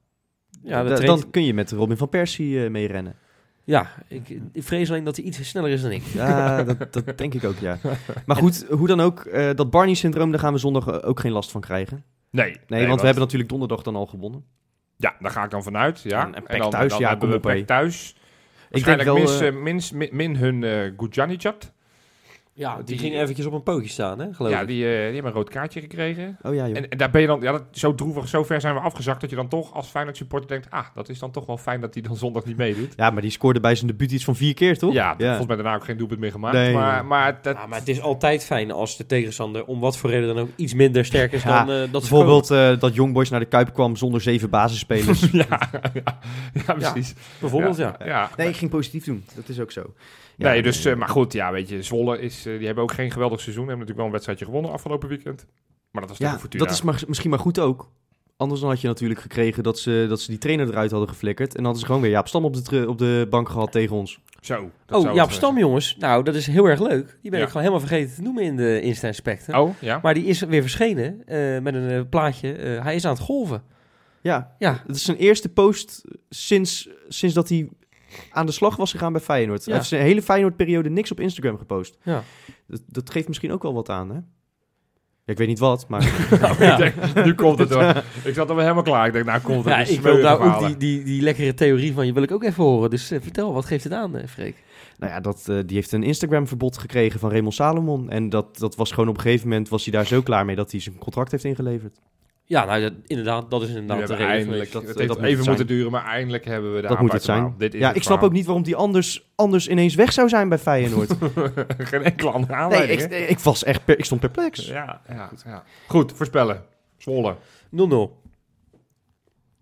B: Ja,
A: Da- dan kun je met Robin van Persie eh mee rennen.
B: ja ik, ik vrees alleen dat hij iets sneller is dan ik.
A: Ja, dat, dat denk ik ook, ja. Maar goed, hoe dan ook, eh, dat Barney-syndroom, daar gaan we zondag eh, ook geen last van krijgen.
C: Nee.
A: Nee, want we hebben natuurlijk donderdag dan al gewonnen.
C: Ja, daar ga ik dan vanuit. Ja.
A: En-
C: dan,
A: thuis,
C: dan
A: ja,
C: hebben
A: kom
C: we
A: op,
C: thuis.
A: Ik denk wel... Eh,
C: min, min, hun uh, Gudjanichat.
B: Ja, die,
C: Die-
B: ging eventjes op een pootje staan, hè, geloof
C: Ja,
B: ik.
C: die, eh, die hebben een rood kaartje gekregen.
A: oh ja, joh.
C: En, en daar ben je dan, ja, dat, zo droevig, zo ver zijn we afgezakt dat je dan toch als Feyenoord supporter denkt, ah, dat is dan toch wel fijn dat hij dan zondag niet meedoet.
A: Ja, maar die scoorde bij zijn debuut iets van vier keer, toch?
C: Ja, volgens mij daarna ook geen doelpunt meer gemaakt.
A: Nee.
C: maar, maar dat,
B: Ja, maar het is altijd fijn als de tegenstander om wat voor reden dan ook iets minder sterk is
A: Ja,
B: dan eh, dat ze
A: Bijvoorbeeld eh, dat Young Boys naar de Kuip kwam zonder zeven basisspelers.
C: ja, ja, ja, precies.
B: Bijvoorbeeld, ja.
C: ja.
A: nee, ik ging positief doen. Dat is ook zo.
C: Nee, dus, eh, maar goed, ja, weet je, Zwolle is, eh, die hebben ook geen geweldig seizoen. Hebben natuurlijk wel een wedstrijdje gewonnen afgelopen weekend. Maar dat was
A: Ja,
C: Fortuna.
A: dat is maar, misschien maar goed ook. Anders dan had je natuurlijk gekregen dat ze, dat ze die trainer eruit hadden geflikkerd. En dan hadden ze gewoon weer Jaap Stam op de, op de bank gehad tegen ons.
C: Zo. dat
B: Oh,
C: zou
B: ja,
C: het,
B: op Stam, jongens. Nou, dat is heel erg leuk. Die ben
C: Ja.
B: ik gewoon helemaal vergeten te noemen in de Insta-inspector.
C: eh, Oh, ja.
B: Maar die is weer verschenen eh, met een eh, plaatje. Eh, hij is aan het golven.
A: Ja,
B: Ja,
A: het is zijn eerste post sinds, sinds dat hij aan de slag was gegaan bij Feyenoord.
B: Ja.
A: Hij heeft zijn hele Feyenoord-periode niks op Instagram gepost.
B: ja.
A: Dat, dat geeft misschien ook wel wat aan, hè? Ja, ik weet niet wat, maar...
B: Ja.
C: Ik denk, nu komt het hoor. Ik zat alweer helemaal klaar. Ik denk, nou komt het.
B: Ja, ik wil nou ook die, die, die lekkere theorie van je wil ik ook even horen. Dus eh, vertel, wat geeft het aan, eh, Freek?
A: Nou ja, dat, eh, die heeft een Instagram-verbod gekregen van Raymond Salomon. En dat, dat was gewoon op een gegeven moment was hij daar zo klaar mee dat hij zijn contract heeft ingeleverd.
B: Ja, nou, dat- inderdaad, dat is inderdaad de reden.
C: eindelijk,
A: Dat-
C: het
A: dat
C: heeft
A: moet het
C: even
A: zijn.
C: moeten duren, maar eindelijk hebben we de
A: dat moet het zijn.
C: Dit is
A: Ja,
C: het
A: ik snap
C: verhaal.
A: ook niet waarom die anders, anders ineens weg zou zijn bij Feyenoord.
C: Geen enkele andere
A: nee,
C: aanleiding.
A: ik,
C: hè?
A: ik was echt per- ik stond perplex.
C: Ja, ja, ja. Goed, voorspellen. Zwolle.
B: 0-0.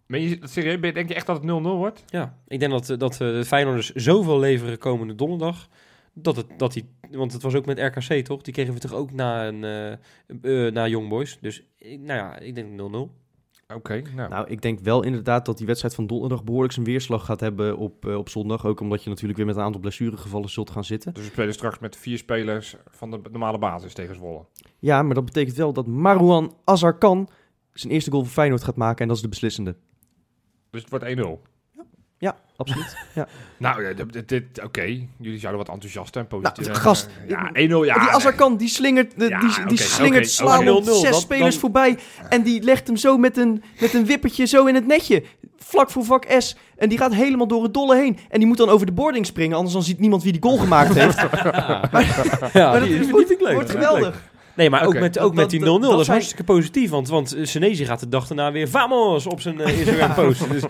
C: Ben je, serieus, denk je echt dat het 0-0 wordt?
B: Ja, ik denk dat, eh, dat eh, de Feyenoorders zoveel leveren komende donderdag. Dat het, dat die, want het was ook met RKC toch? Die kregen we toch ook na, een, eh eh, na Young Boys. Dus ik- nou ja, ik denk 0-0.
C: Oké, nou.
A: Nou, ik denk wel inderdaad dat die wedstrijd van donderdag behoorlijk zijn weerslag gaat hebben op, eh, op zondag. Ook omdat je natuurlijk weer met een aantal blessuregevallen zult gaan zitten.
C: Dus we spelen straks met vier spelers van de normale basis tegen Zwolle.
A: Ja, maar dat betekent wel dat Marouan Azarkan zijn eerste goal voor Feyenoord gaat maken. En dat is de beslissende.
C: Dus het wordt 1-0.
A: Ja, absoluut. ja.
C: Nou, ja, dit, dit- oké. Jullie zouden wat enthousiaster en positief.
A: Nou, gast,
C: Ja, 1-0, ja.
A: die. Azarkan, die slingert, de,
C: Ja,
A: die, die slingert
B: 0-0,
A: zes
B: dan-
A: spelers
B: dan-
A: voorbij. En die legt hem zo met een, met een wippertje zo in het netje. Vlak voor vak S. En die gaat helemaal door het dolle heen. En die moet dan over de boarding springen. Anders dan ziet niemand wie die goal gemaakt heeft.
B: ja,
A: maar dat
B: die
A: is wordt,
B: leuk.
A: wordt geweldig.
B: Nee, maar ook met,
A: dat-
B: ook met die 0-0,
A: dat-
B: dat,
A: dat
B: is hartstikke positief. Want, want eh, Senesi gaat de dag daarna weer vamos op zijn eh, Instagram posten. Dus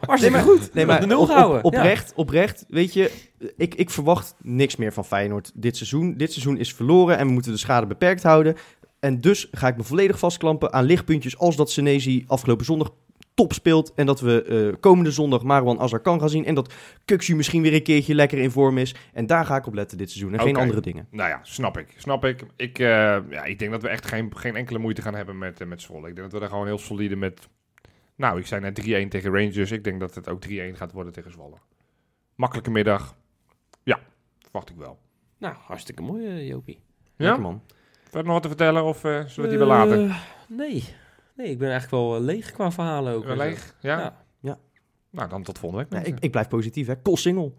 B: hartstikke
A: Nee, maar-
B: goed.
A: Nee, maar
B: de nul
A: op- op-
B: gehouden.
A: oprecht, oprecht, weet je, ik, ik verwacht niks meer van Feyenoord dit seizoen. Dit seizoen is verloren en we moeten de schade beperkt houden. En dus ga ik me volledig vastklampen aan lichtpuntjes als dat Senesi afgelopen zondag top speelt. En dat we eh, komende zondag Marwan Azarkan gaan zien. En dat Kuxu misschien weer een keertje lekker in vorm is. En daar ga ik op letten dit seizoen en geen andere dingen.
C: Nou ja, snap ik. Snap ik. Ik, eh, ja, ik denk dat we echt geen, geen enkele moeite gaan hebben met, eh, met Zwolle. Ik denk dat we daar gewoon heel solide met... Nou, ik zei net 3-1 tegen Rangers. Ik denk dat het ook 3-1 gaat worden tegen Zwolle. Makkelijke middag. Ja, verwacht ik wel.
B: Nou, hartstikke mooi, Jopie.
A: Lekker
C: Ja?
A: man.
C: Verder nog wat te vertellen of eh, zullen we die wel laten?
B: Nee. Nee, ik ben eigenlijk wel eh, leeg qua verhalen ook. Zo.
C: leeg? Ja?
B: Ja.
A: Ja.
C: Nou, dan tot volgende week.
A: Ja, ik, ik blijf positief hè. Kol single.